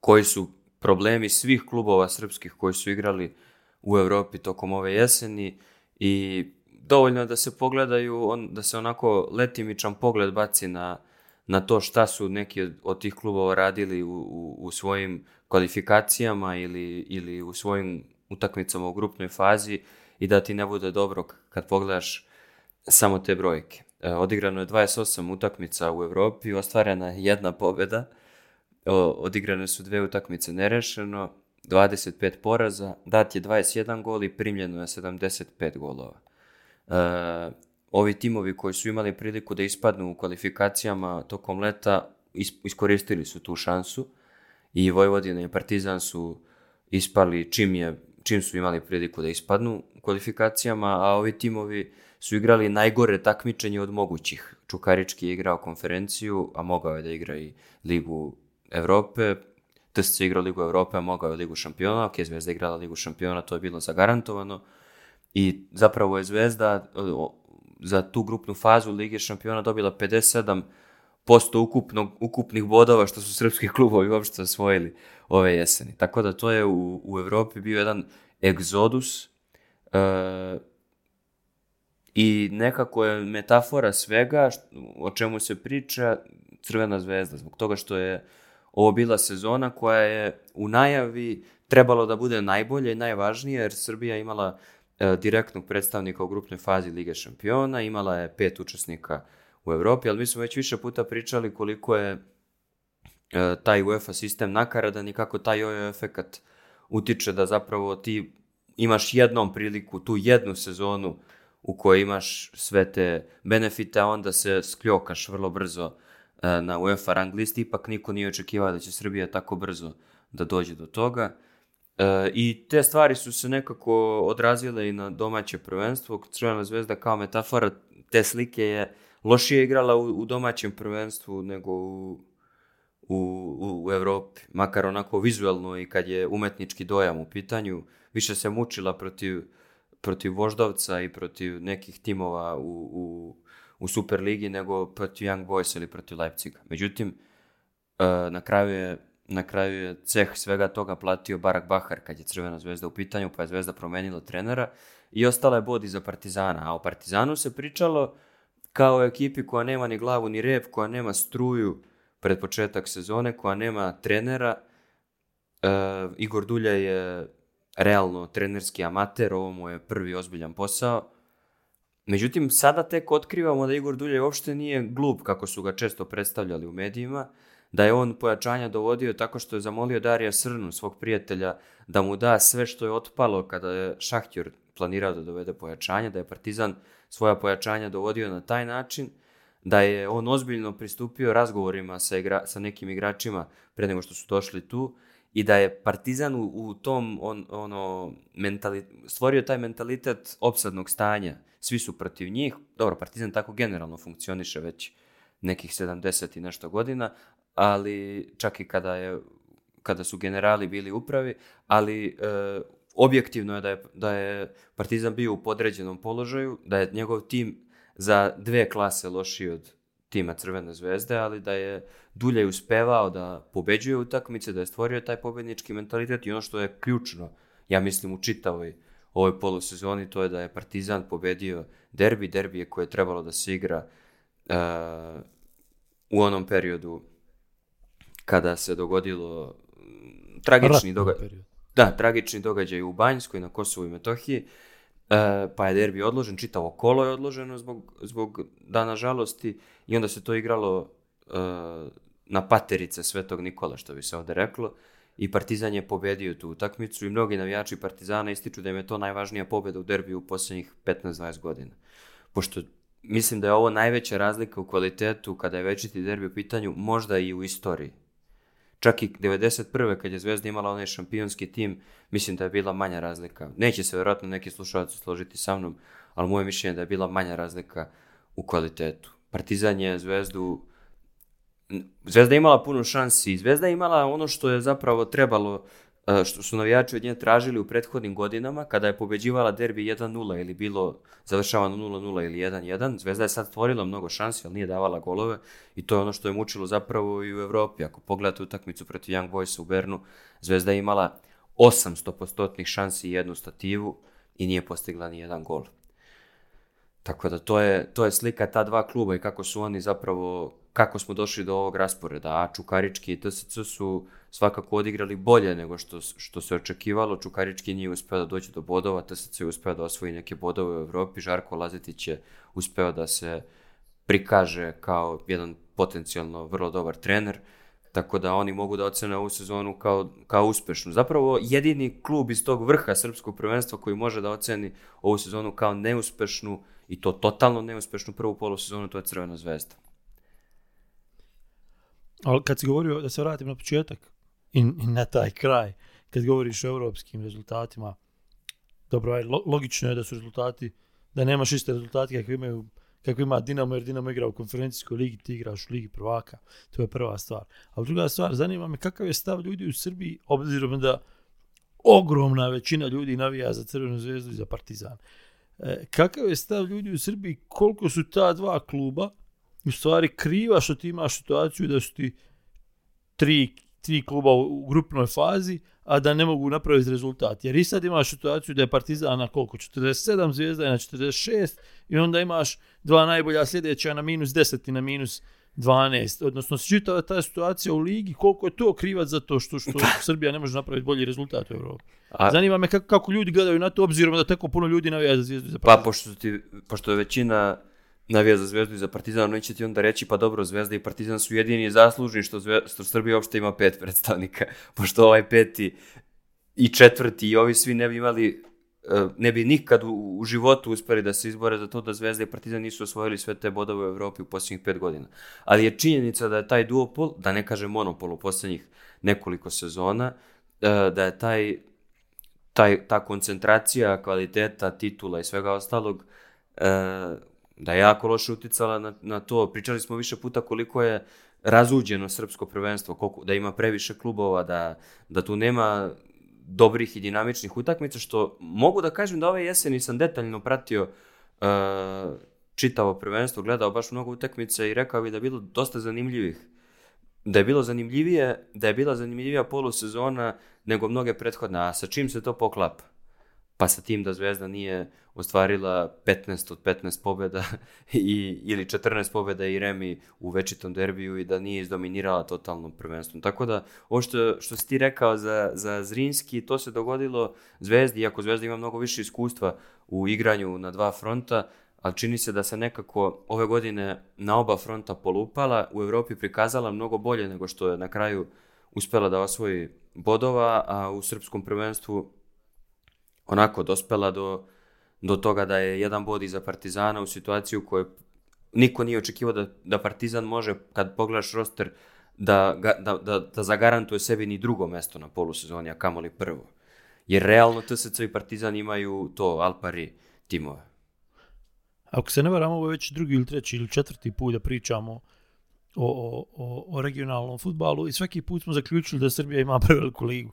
koji su problemi svih klubova srpskih koji su igrali u Europi tokom ove jeseni i dovoljno da se pogledaju, on, da se onako letimičan pogled baci na, na to šta su neki od tih klubova radili u, u, u svojim kvalifikacijama ili, ili u svojim utakmicama u grupnoj fazi i da ti ne bude dobro kad pogledaš samo te brojke. E, odigrano je 28 utakmica u Europi, ostvarena je jedna pobjeda. Odigrane su dve utakmice nerešeno, 25 poraza, dat je 21 gol i primljeno je 75 golova. E, ovi timovi koji su imali priliku da ispadnu u kvalifikacijama tokom leta iskoristili su tu šansu i Vojvodina i Partizan su ispali čim, čim su imali priliku da ispadnu u kvalifikacijama, a ovi timovi su igrali najgore takmičenje od mogućih. Čukarički je igrao konferenciju, a mogao je da igra i Ligu Evrope, TSC je igrao Ligu Evrope, a mogao je Ligu šampiona, ok, Zvezda je igrala Ligu šampiona, to je bilo zagarantovano. I zapravo je Zvezda za tu grupnu fazu Lige šampiona dobila 57% ukupnog, ukupnih bodova što su srpski klubovi uopšte osvojili ove jeseni. Tako da to je u, u Europi bio jedan egzodus e, i nekako je metafora svega o čemu se priča Crvena zvezda, zbog toga što je ovo bila sezona koja je u najavi trebalo da bude najbolje i najvažnije, jer Srbija imala e, direktnog predstavnika u grupnoj fazi Lige šampiona, imala je pet učesnika u Europi, ali mi smo već više puta pričali koliko je e, taj UEFA sistem nakaradan i kako taj jojo e efekat utiče da zapravo ti imaš jednom priliku, tu jednu sezonu u kojoj imaš sve te benefite, a onda se skljokaš vrlo brzo e, na UEFA rang listi, ipak niko nije očekivao da će Srbija tako brzo da dođe do toga. E, I te stvari su se nekako odrazile i na domaće prvenstvo. Crvena zvezda kao metafora te slike je lošije igrala u, domaćem prvenstvu nego u, u, u Europi, makar onako vizualno i kad je umetnički dojam u pitanju. Više se mučila protiv protiv Voždovca i protiv nekih timova u, u, u Superligi nego protiv Young Boys ili protiv Leipziga. Međutim, e, na kraju je na kraju ceh svega toga platio Barak Bahar kad je Crvena zvezda u pitanju, pa je zvezda promenila trenera i ostala je bod iza Partizana. A o Partizanu se pričalo kao o ekipi koja nema ni glavu ni rep, koja nema struju pred početak sezone, koja nema trenera. E, Igor Dulja je realno trenerski amater, ovo mu je prvi ozbiljan posao. Međutim, sada tek otkrivamo da Igor Dulje uopšte nije glup kako su ga često predstavljali u medijima, da je on pojačanja dovodio tako što je zamolio Darija Srnu, svog prijatelja, da mu da sve što je otpalo kada je Šahtjor planirao da dovede pojačanja, da je Partizan svoja pojačanja dovodio na taj način, da je on ozbiljno pristupio razgovorima sa, sa nekim igračima pre nego što su došli tu, i da je Partizan u, tom on, ono, stvorio taj mentalitet opsadnog stanja. Svi su protiv njih. Dobro, Partizan tako generalno funkcioniše već nekih 70 i nešto godina, ali čak i kada, je, kada su generali bili upravi, ali e, objektivno je da, je da je Partizan bio u podređenom položaju, da je njegov tim za dve klase lošiji od tima Crvene zvezde, ali da je dulje uspevao da pobeđuje utakmice, da je stvorio taj pobednički mentalitet i ono što je ključno, ja mislim u čitavoj ovoj polusezoni, to je da je Partizan pobedio derbi, derbije koje je trebalo da se igra eh, u onom periodu kada se dogodilo mm, tragični događaj. Da, tragični događaj u Banjskoj, na Kosovu i Metohiji, E, pa je derbi odložen, čitavo kolo je odloženo zbog, zbog dana žalosti i onda se to igralo e, na paterice Svetog Nikola, što bi se ovdje reklo. I Partizan je pobedio tu utakmicu i mnogi navijači Partizana ističu da im je to najvažnija pobjeda u derbi u posljednjih 15-20 godina. Pošto mislim da je ovo najveća razlika u kvalitetu kada je većiti derbi u pitanju, možda i u istoriji Čak i 91. kad je Zvezda imala onaj šampionski tim, mislim da je bila manja razlika. Neće se vjerojatno neki slušalac složiti sa mnom, ali moje mišljenje je da je bila manja razlika u kvalitetu. Partizan je Zvezdu... Zvezda je imala puno šansi. Zvezda je imala ono što je zapravo trebalo E, što su navijači od nje tražili u prethodnim godinama, kada je pobeđivala derbi 1-0 ili bilo završavano 0-0 ili 1-1, Zvezda je sad stvorila mnogo šansi, ali nije davala golove i to je ono što je mučilo zapravo i u Europi. Ako pogledate utakmicu protiv Young Boysa u Bernu, Zvezda je imala 800% šansi i jednu stativu i nije postigla ni jedan gol. Tako da to je slika ta dva kluba i kako su oni zapravo kako smo došli do ovog rasporeda, a Čukarički i TSC su svakako odigrali bolje nego što, što se očekivalo. Čukarički nije uspeo da dođe do bodova, TSC je uspeo da osvoji neke bodove u Europi, Žarko Lazetić je uspeo da se prikaže kao jedan potencijalno vrlo dobar trener, tako da oni mogu da ocene ovu sezonu kao, kao uspešnu. Zapravo jedini klub iz tog vrha srpskog prvenstva koji može da oceni ovu sezonu kao neuspešnu i to totalno neuspešnu prvu sezonu, to je Crvena zvezda. Ali kad si govorio, da se vratim na početak i, na taj kraj, kad govoriš o europskim rezultatima, dobro, aj, logično je da su rezultati, da nemaš iste rezultate kakve imaju kako ima Dinamo, jer Dinamo igra u konferencijskoj ligi, ti igraš u ligi prvaka, to je prva stvar. Ali druga stvar, zanima me kakav je stav ljudi u Srbiji, obzirom da ogromna većina ljudi navija za Crvenu zvezdu i za Partizan. E, kakav je stav ljudi u Srbiji, koliko su ta dva kluba, u stvari kriva što ti imaš situaciju da su ti tri, tri kluba u grupnoj fazi, a da ne mogu napraviti rezultat. Jer i sad imaš situaciju da je Partizan na koliko? 47, Zvijezda je na 46 i onda imaš dva najbolja sljedeća na minus 10 i na minus 12. Odnosno, čitava ta situacija u ligi, koliko je to krivac za to što, što Srbija ne može napraviti bolji rezultat u Evropi. A... Zanima me kako, ljudi gledaju na to, obzirom da tako puno ljudi navija za zvijezdu. Za pa, pošto, ti, pošto je većina navija za Zvezdu i za Partizan, oni će ti onda reći pa dobro, Zvezda i Partizan su jedini zaslužni što, Srbija uopšte ima pet [laughs] predstavnika, pošto ovaj peti i četvrti i ovi svi ne bi imali e, ne bi nikad u, u životu uspeli da se izbore za to da Zvezda i Partizan nisu osvojili sve te bodove u Evropi u posljednjih pet godina. Ali je činjenica da je taj duopol, da ne kažem monopol u posljednjih nekoliko sezona, e, da je taj, taj, ta koncentracija kvaliteta, titula i svega ostalog e, da je jako loše uticala na, na to. Pričali smo više puta koliko je razuđeno srpsko prvenstvo, da ima previše klubova, da, da tu nema dobrih i dinamičnih utakmica, što mogu da kažem da ove jeseni sam detaljno pratio uh, čitavo prvenstvo, gledao baš mnogo utakmice i rekao bi da je bilo dosta zanimljivih. Da je bilo zanimljivije, da je bila zanimljivija polusezona nego mnoge prethodne, a sa čim se to poklapa? pa sa tim da Zvezda nije ostvarila 15 od 15 pobjeda [laughs] i, ili 14 pobjeda i remi u večitom derbiju i da nije izdominirala totalnom prvenstvom. Tako da, ovo što, što si ti rekao za, za Zrinski, to se dogodilo Zvezdi, iako Zvezda ima mnogo više iskustva u igranju na dva fronta, ali čini se da se nekako ove godine na oba fronta polupala, u Europi prikazala mnogo bolje nego što je na kraju uspela da osvoji bodova, a u srpskom prvenstvu onako dospela do, do toga da je jedan bod iza Partizana u situaciju u kojoj niko nije očekivao da, da Partizan može, kad pogledaš roster, da, da, da, da zagarantuje sebi ni drugo mesto na polusezoni, a kamoli prvo. Jer realno TSC i Partizan imaju to Alpari timove. Ako se ne varamo, ovo je već drugi ili treći ili četvrti put da pričamo o, o, o, o regionalnom futbalu i svaki put smo zaključili da Srbija ima [laughs] preveliku ligu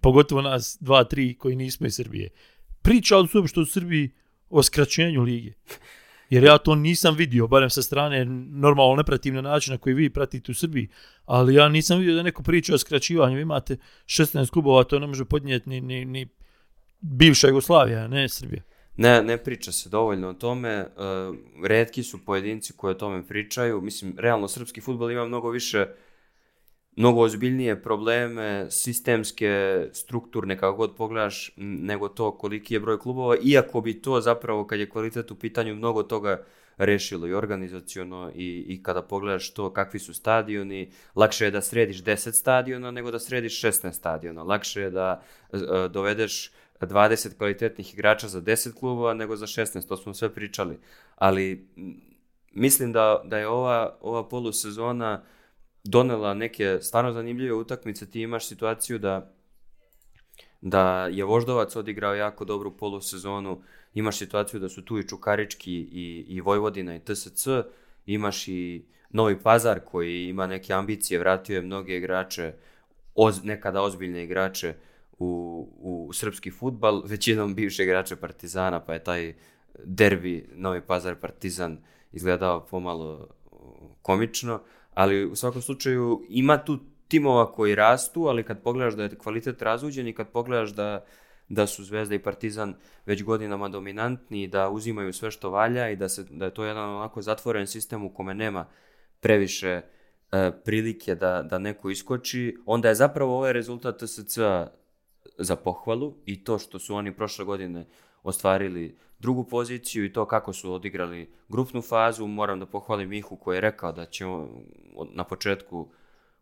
pogotovo nas dva, tri koji nismo iz Srbije, od su što u Srbiji o skraćenju lige. Jer ja to nisam vidio, barem sa strane normalno ne način na koji vi pratite u Srbiji, ali ja nisam vidio da neko priča o skraćivanju. Vi imate 16 klubova, to ne može podnijeti ni, ni, ni bivša Jugoslavija, ne Srbija. Ne, ne priča se dovoljno o tome, e, redki su pojedinci koji o tome pričaju, mislim, realno srpski futbol ima mnogo više mnogo ozbiljnije probleme sistemske, strukturne, kako god pogledaš, nego to koliki je broj klubova, iako bi to zapravo kad je kvalitet u pitanju mnogo toga rešilo i organizaciono i, i kada pogledaš to kakvi su stadioni, lakše je da središ 10 stadiona nego da središ 16 stadiona, lakše je da e, dovedeš 20 kvalitetnih igrača za 10 klubova nego za 16, to smo sve pričali, ali mislim da, da je ova, ova polusezona donela neke stvarno zanimljive utakmice, ti imaš situaciju da da je Voždovac odigrao jako dobru polusezonu, imaš situaciju da su tu i Čukarički i, i Vojvodina i TSC, imaš i Novi Pazar koji ima neke ambicije, vratio je mnoge igrače, nekada ozbiljne igrače u, u srpski futbal, većinom bivše igrače Partizana, pa je taj derbi Novi Pazar Partizan izgledao pomalo komično, ali u svakom slučaju ima tu timova koji rastu, ali kad pogledaš da je kvalitet razuđen i kad pogledaš da, da su Zvezda i Partizan već godinama dominantni, da uzimaju sve što valja i da, se, da je to jedan onako zatvoren sistem u kome nema previše e, prilike da, da neko iskoči, onda je zapravo ovaj rezultat TSC za pohvalu i to što su oni prošle godine ostvarili drugu poziciju i to kako su odigrali grupnu fazu. Moram da pohvalim Mihu koji je rekao da će na početku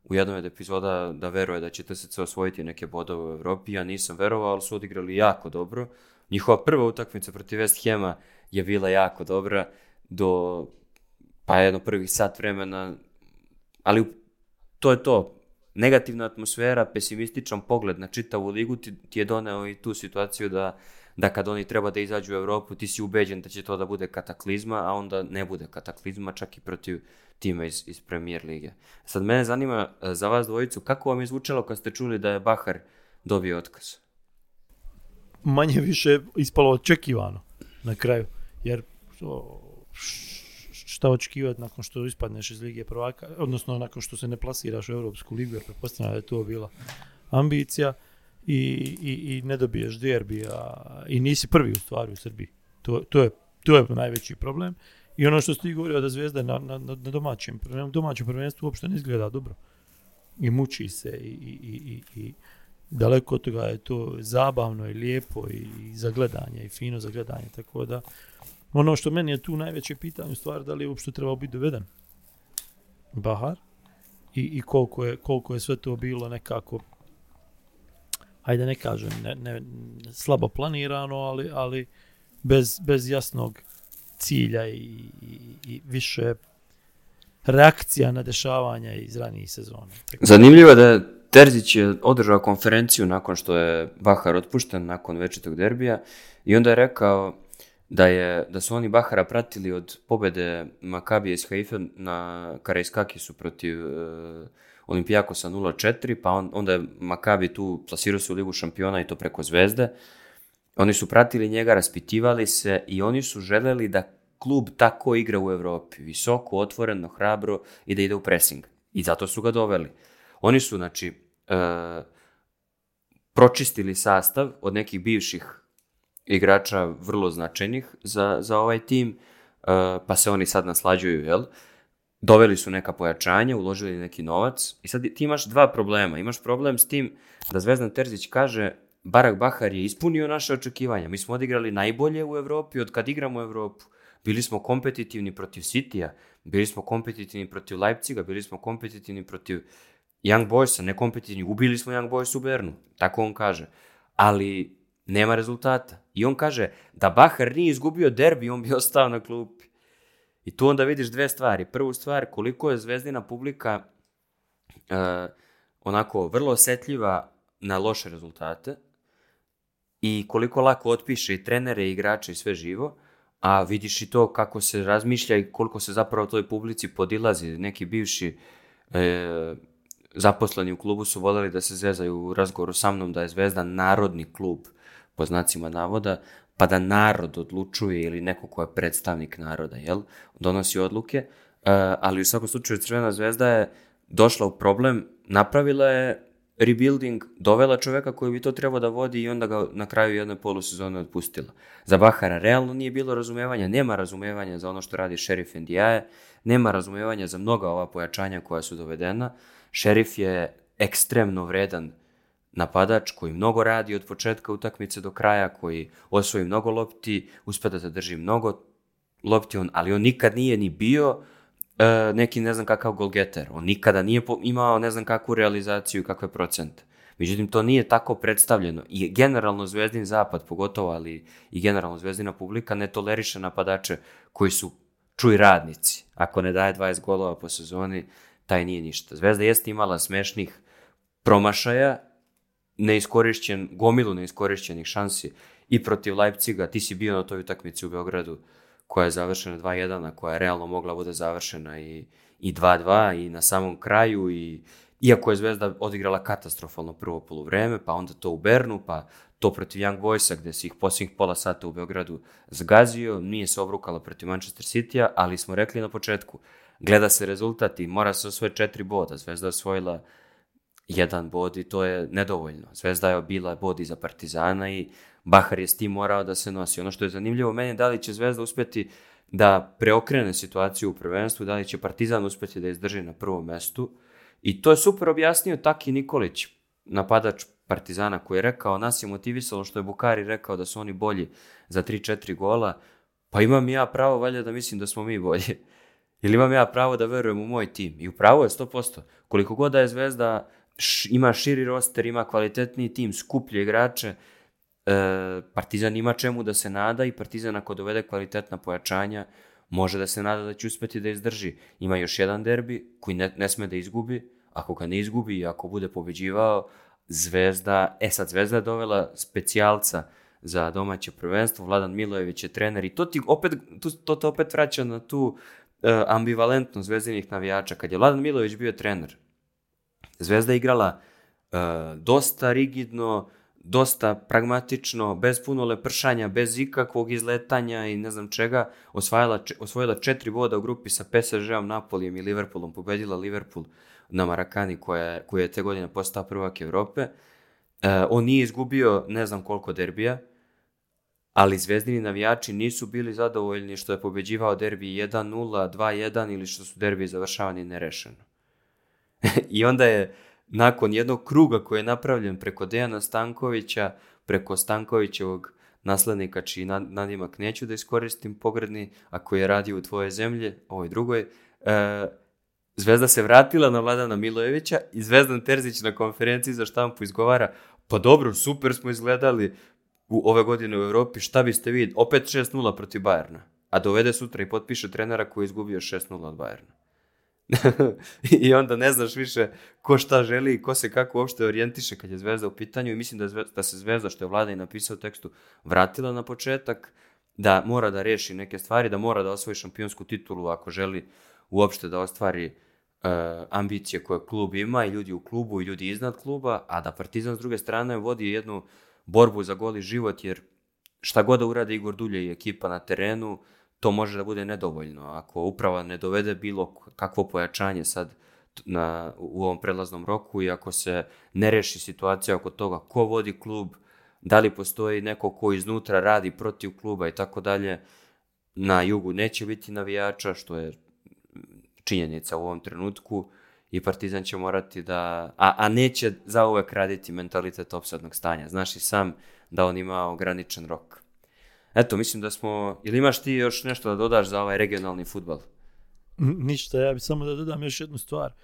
u jednom od epizoda da veruje da će TSC osvojiti neke bodove u Evropi. Ja nisam verovao, ali su odigrali jako dobro. Njihova prva utakmica protiv West Hema je bila jako dobra do pa jedno prvih sat vremena, ali to je to. Negativna atmosfera, pesimističan pogled na čitavu ligu ti, je doneo i tu situaciju da da kad oni treba da izađu u Europu, ti si ubeđen da će to da bude kataklizma, a onda ne bude kataklizma čak i protiv tima iz, iz Premier Lige. Sad mene zanima e, za vas dvojicu, kako vam je zvučalo kad ste čuli da je Bahar dobio otkaz? Manje više ispalo očekivano na kraju, jer šta očekivati nakon što ispadneš iz Lige prvaka, odnosno nakon što se ne plasiraš u Europsku ligu, jer pretpostavljam da je to bila ambicija i, i, i ne dobiješ a, i nisi prvi u stvari u Srbiji. To, to, je, to je najveći problem. I ono što ste i govorio da Zvezda na, na, na domaćem, domaćem prvenstvu uopšte ne izgleda dobro. I muči se i, i, i, i daleko od toga je to zabavno i lijepo i, i za gledanje i fino za gledanje. Tako da ono što meni je tu najveće pitanje u stvari da li je uopšte trebao biti doveden Bahar i, i je, koliko je sve to bilo nekako ajde ne kažem, ne, ne, slabo planirano, ali, ali bez, bez jasnog cilja i, i, više reakcija na dešavanja iz ranijih sezona. Zanimljivo je da Terzić je održao konferenciju nakon što je Bahar otpušten nakon večetog derbija i onda je rekao da, je, da su oni Bahara pratili od pobjede Makabije iz Haifa na Karajskakisu protiv e, Olimpijako sa 0-4, pa on, onda je Makabi tu plasirao se u Ligu šampiona i to preko zvezde. Oni su pratili njega, raspitivali se i oni su želeli da klub tako igra u Europi. Visoko, otvoreno, hrabro i da ide u pressing. I zato su ga doveli. Oni su, znači, e, pročistili sastav od nekih bivših igrača vrlo značajnih za, za ovaj tim, e, pa se oni sad naslađuju, jel? doveli su neka pojačanja, uložili neki novac i sad ti imaš dva problema. Imaš problem s tim da Zvezdan Terzić kaže Barak Bahar je ispunio naše očekivanja. Mi smo odigrali najbolje u Europi od kad igramo u Europu. Bili smo kompetitivni protiv Sitija, bili smo kompetitivni protiv Leipciga, bili smo kompetitivni protiv Young Boysa, ne kompetitivni, ubili smo Young Boys u Bernu, tako on kaže. Ali nema rezultata. I on kaže da Bahar nije izgubio derbi, on bi ostao na klubu. I tu onda vidiš dve stvari. Prvu stvar, koliko je zvezdina publika e, onako vrlo osjetljiva na loše rezultate i koliko lako otpiše i trenere, i igrače i sve živo, a vidiš i to kako se razmišlja i koliko se zapravo toj publici podilazi. Neki bivši e, zaposleni u klubu su voljeli da se zezaju u razgovoru sa mnom da je Zvezda narodni klub po znacima navoda, pa da narod odlučuje ili neko ko je predstavnik naroda, jel? Donosi odluke, e, ali u svakom slučaju Crvena zvezda je došla u problem, napravila je rebuilding, dovela čoveka koji bi to trebao da vodi i onda ga na kraju jedne polusezone otpustila. Za Bahara realno nije bilo razumevanja, nema razumevanja za ono što radi šerif Ndiaje, nema razumevanja za mnoga ova pojačanja koja su dovedena. Šerif je ekstremno vredan napadač koji mnogo radi od početka utakmice do kraja, koji osvoji mnogo lopti, uspe da drži mnogo lopti, on, ali on nikad nije ni bio e, neki ne znam kakav golgeter. On nikada nije imao ne znam kakvu realizaciju i kakve procente. Međutim, to nije tako predstavljeno. I generalno Zvezdin zapad, pogotovo, ali i generalno Zvezdina publika ne toleriše napadače koji su čuj radnici. Ako ne daje 20 golova po sezoni, taj nije ništa. Zvezda jeste imala smešnih promašaja neiskorišćen, gomilu neiskorišćenih šansi i protiv Leipciga, ti si bio na toj utakmici u Beogradu koja je završena 2-1, a koja je realno mogla bude završena i, i 2-2 i na samom kraju i iako je Zvezda odigrala katastrofalno prvo polovreme, pa onda to u Bernu, pa to protiv Young Boysa gde si ih posljednjih pola sata u Beogradu zgazio, nije se obrukala protiv Manchester city ali smo rekli na početku, gleda se rezultati, mora se osvojiti četiri boda. Zvezda osvojila jedan bod i to je nedovoljno. Zvezda je bila bod iza Partizana i Bahar je s tim morao da se nosi. Ono što je zanimljivo meni je da li će Zvezda uspjeti da preokrene situaciju u prvenstvu, da li će Partizan uspjeti da izdrži na prvom mestu. I to je super objasnio Taki Nikolić, napadač Partizana koji je rekao, nas je motivisalo što je Bukari rekao da su oni bolji za 3-4 gola, pa imam ja pravo valjda da mislim da smo mi bolji. [laughs] Ili imam ja pravo da verujem u moj tim. I u pravo je 100%. Koliko god da je Zvezda š, ima širi roster, ima kvalitetni tim, skuplje igrače. E, Partizan ima čemu da se nada i Partizan ako dovede kvalitetna pojačanja može da se nada da će uspeti da izdrži. Ima još jedan derbi koji ne, ne sme da izgubi. Ako ga ne izgubi i ako bude pobeđivao, Zvezda, e sad Zvezda je dovela specijalca za domaće prvenstvo, Vladan Milojević je trener i to ti opet, to, te opet vraća na tu uh, ambivalentnost zvezdinih navijača. Kad je Vladan Milojević bio trener, Zvezda je igrala e, dosta rigidno, dosta pragmatično, bez puno lepršanja, bez ikakvog izletanja i ne znam čega, osvajala, osvojila četiri voda u grupi sa PSG-om, Napolijem i Liverpoolom, pobedila Liverpool na Marakani koja, koja je te godine postao prvak Europe. E, on nije izgubio ne znam koliko derbija, ali zvezdini navijači nisu bili zadovoljni što je pobeđivao derbi 1-0, 2-1 ili što su derbi završavani nerešeno. [laughs] I onda je nakon jednog kruga koji je napravljen preko Dejana Stankovića, preko Stankovićevog naslednika čiji nadimak neću da iskoristim pogredni, a koji je radio u tvoje zemlje, ovoj drugoj, e, Zvezda se vratila na Vladana Milojevića i Zvezdan Terzić na konferenciji za štampu izgovara pa dobro, super smo izgledali u ove godine u Europi, šta biste vi, opet 6-0 protiv Bajerna. A dovede sutra i potpiše trenera koji je izgubio 6-0 od Bajerna. I onda ne znaš više ko šta želi i ko se kako uopšte orijentiše kad je Zvezda u pitanju i mislim da, da se Zvezda, što je Vlada i napisao tekstu, vratila na početak, da mora da reši neke stvari, da mora da osvoji šampionsku titulu ako želi uopšte da ostvari e, ambicije koje klub ima i ljudi u klubu i ljudi iznad kluba, a da Partizan s druge strane vodi jednu borbu za goli život jer šta god da urade Igor Dulje i ekipa na terenu, to može da bude nedovoljno. Ako uprava ne dovede bilo kakvo pojačanje sad na, u ovom prelaznom roku i ako se ne reši situacija oko toga ko vodi klub, da li postoji neko ko iznutra radi protiv kluba i tako dalje, na jugu neće biti navijača, što je činjenica u ovom trenutku i Partizan će morati da, a, a neće zauvek raditi mentalitet opsadnog stanja. Znaš i sam da on ima ograničen rok eto, mislim da smo, ili imaš ti još nešto da dodaš za ovaj regionalni futbal? Ništa, ja bih samo da dodam još jednu stvar. E,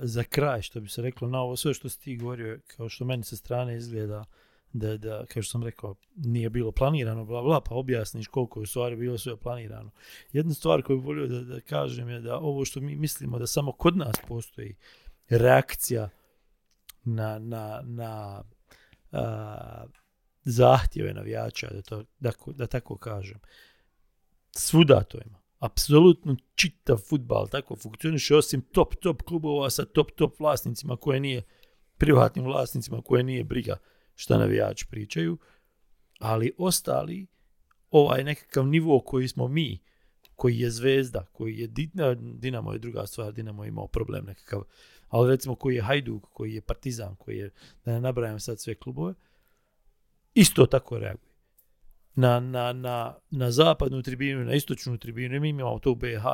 za kraj, što bi se reklo, na ovo sve što si ti govorio, kao što meni sa strane izgleda, da, da, kao što sam rekao, nije bilo planirano, bla, bla, pa objasniš koliko je u stvari bilo sve planirano. Jedna stvar koju volio da, da kažem je da ovo što mi mislimo da samo kod nas postoji reakcija na, na, na zahtjeve navijača, da, to, da, da tako kažem. Svuda to ima. Apsolutno čitav futbal tako funkcioniše, osim top, top klubova sa top, top vlasnicima koje nije, privatnim vlasnicima koje nije briga šta navijači pričaju, ali ostali, ovaj nekakav nivo koji smo mi, koji je zvezda, koji je Dinamo je druga stvar, Dinamo je imao problem nekakav, ali recimo koji je Hajduk, koji je Partizan, koji je, da ne nabrajam sad sve klubove, isto tako reaguje. Na, na, na, na zapadnu tribinu, na istočnu tribinu, mi imamo to u bh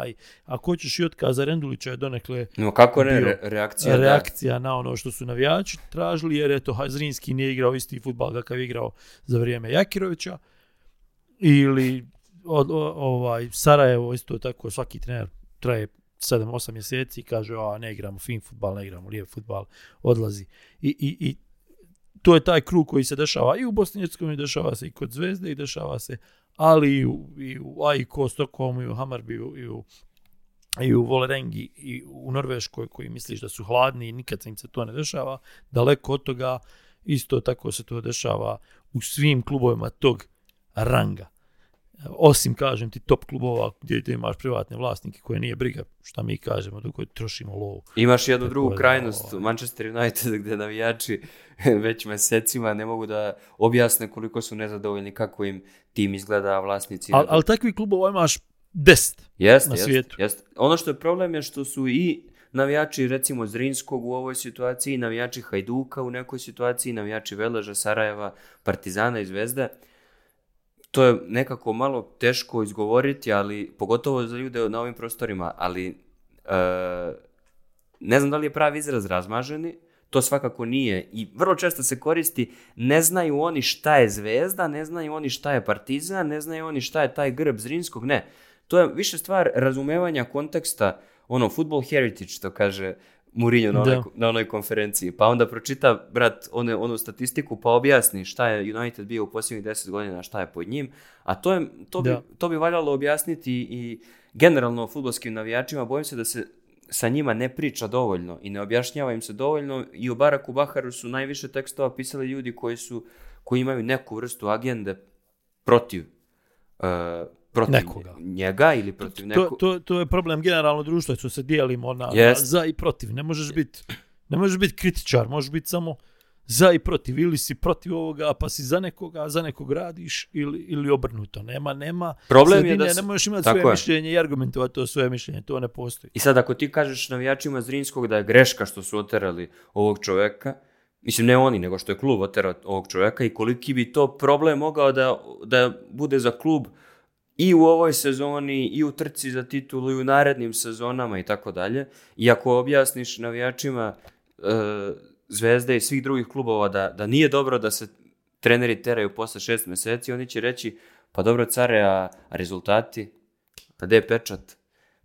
a ko ćeš i Rendulića je donekle no, kako ne, reakcija, reakcija na ono što su navijači tražili, jer eto, Hazrinski nije igrao isti futbal kakav je igrao za vrijeme Jakirovića, ili ovaj, Sarajevo isto tako, svaki trener traje 7-8 mjeseci i kaže, a ne igramo fin futbal, ne igramo lijep futbal, odlazi. I, i, i to je taj krug koji se dešava i u Bosni i dešava se i kod Zvezde i dešava se, ali i u, i u i u Hamarbiju i u i u Volerengi i u Norveškoj koji misliš da su hladni i nikad se im se to ne dešava, daleko od toga isto tako se to dešava u svim klubovima tog ranga osim, kažem ti, top klubova gdje ti imaš privatne vlasnike koje nije briga, šta mi kažemo, dok trošimo lovu. Imaš jednu drugu krajnost, u ovaj. Manchester United, gdje navijači [laughs] već mjesecima ne mogu da objasne koliko su nezadovoljni, kako im tim izgleda, vlasnici... Ali al takvi klubova imaš deset jest, na svijetu. Jest, Ono što je problem je što su i navijači recimo Zrinskog u ovoj situaciji, navijači Hajduka u nekoj situaciji, navijači Veleža, Sarajeva, Partizana i Zvezde to je nekako malo teško izgovoriti, ali pogotovo za ljude na ovim prostorima, ali e, ne znam da li je pravi izraz razmaženi, to svakako nije i vrlo često se koristi ne znaju oni šta je zvezda, ne znaju oni šta je partizan, ne znaju oni šta je taj grb Zrinskog, ne. To je više stvar razumevanja konteksta, ono, football heritage, to kaže Mourinho na, onoj, na onoj konferenciji. Pa onda pročita, brat, one, onu statistiku pa objasni šta je United bio u posljednjih deset godina, šta je pod njim. A to, je, to, bi, to bi valjalo objasniti i generalno futbolskim navijačima. Bojim se da se sa njima ne priča dovoljno i ne objašnjava im se dovoljno. I u Baraku Baharu su najviše tekstova pisali ljudi koji, su, koji imaju neku vrstu agende protiv uh, protiv Nekoga. njega ili protiv nekoga. To, to, to je problem generalno društva, što se dijelimo na, za i protiv. Ne možeš biti ne možeš biti kritičar, možeš biti samo za i protiv. Ili si protiv ovoga, pa si za nekoga, a za nekog radiš ili, ili obrnuto. Nema, nema. Problem je da ne možeš imati svoje mišljenje i argumentovati to svoje mišljenje. To ne postoji. I sad ako ti kažeš navijačima Zrinskog da je greška što su oterali ovog čovjeka, Mislim, ne oni, nego što je klub oterao ovog čovjeka i koliki bi to problem mogao da, da bude za klub i u ovoj sezoni i u trci za titulu i u narednim sezonama i tako dalje. I ako objasniš navijačima e, Zvezde i svih drugih klubova da, nije dobro da se treneri teraju posle šest mjeseci, oni će reći pa dobro care, a, rezultati? Pa gde je pečat?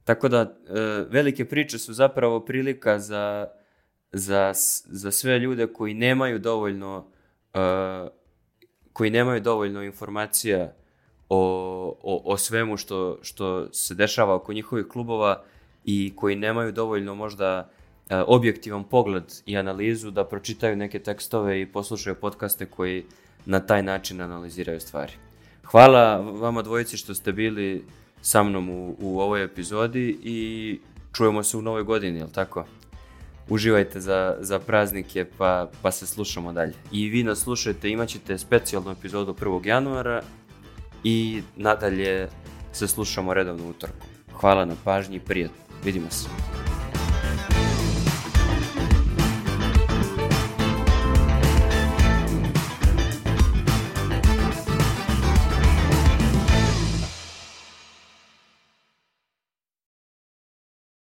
Tako da e, velike priče su zapravo prilika za, sve ljude koji nemaju dovoljno e, koji nemaju dovoljno informacija o, o, o svemu što, što se dešava oko njihovih klubova i koji nemaju dovoljno možda e, objektivan pogled i analizu da pročitaju neke tekstove i poslušaju podcaste koji na taj način analiziraju stvari. Hvala vama dvojici što ste bili sa mnom u, u ovoj epizodi i čujemo se u novoj godini, jel tako? Uživajte za, za praznike pa, pa se slušamo dalje. I vi nas slušajte, imat ćete specijalnu epizodu 1. januara i nadalje se slušamo redovno utorkom. Hvala na pažnji i prijatno. Vidimo se.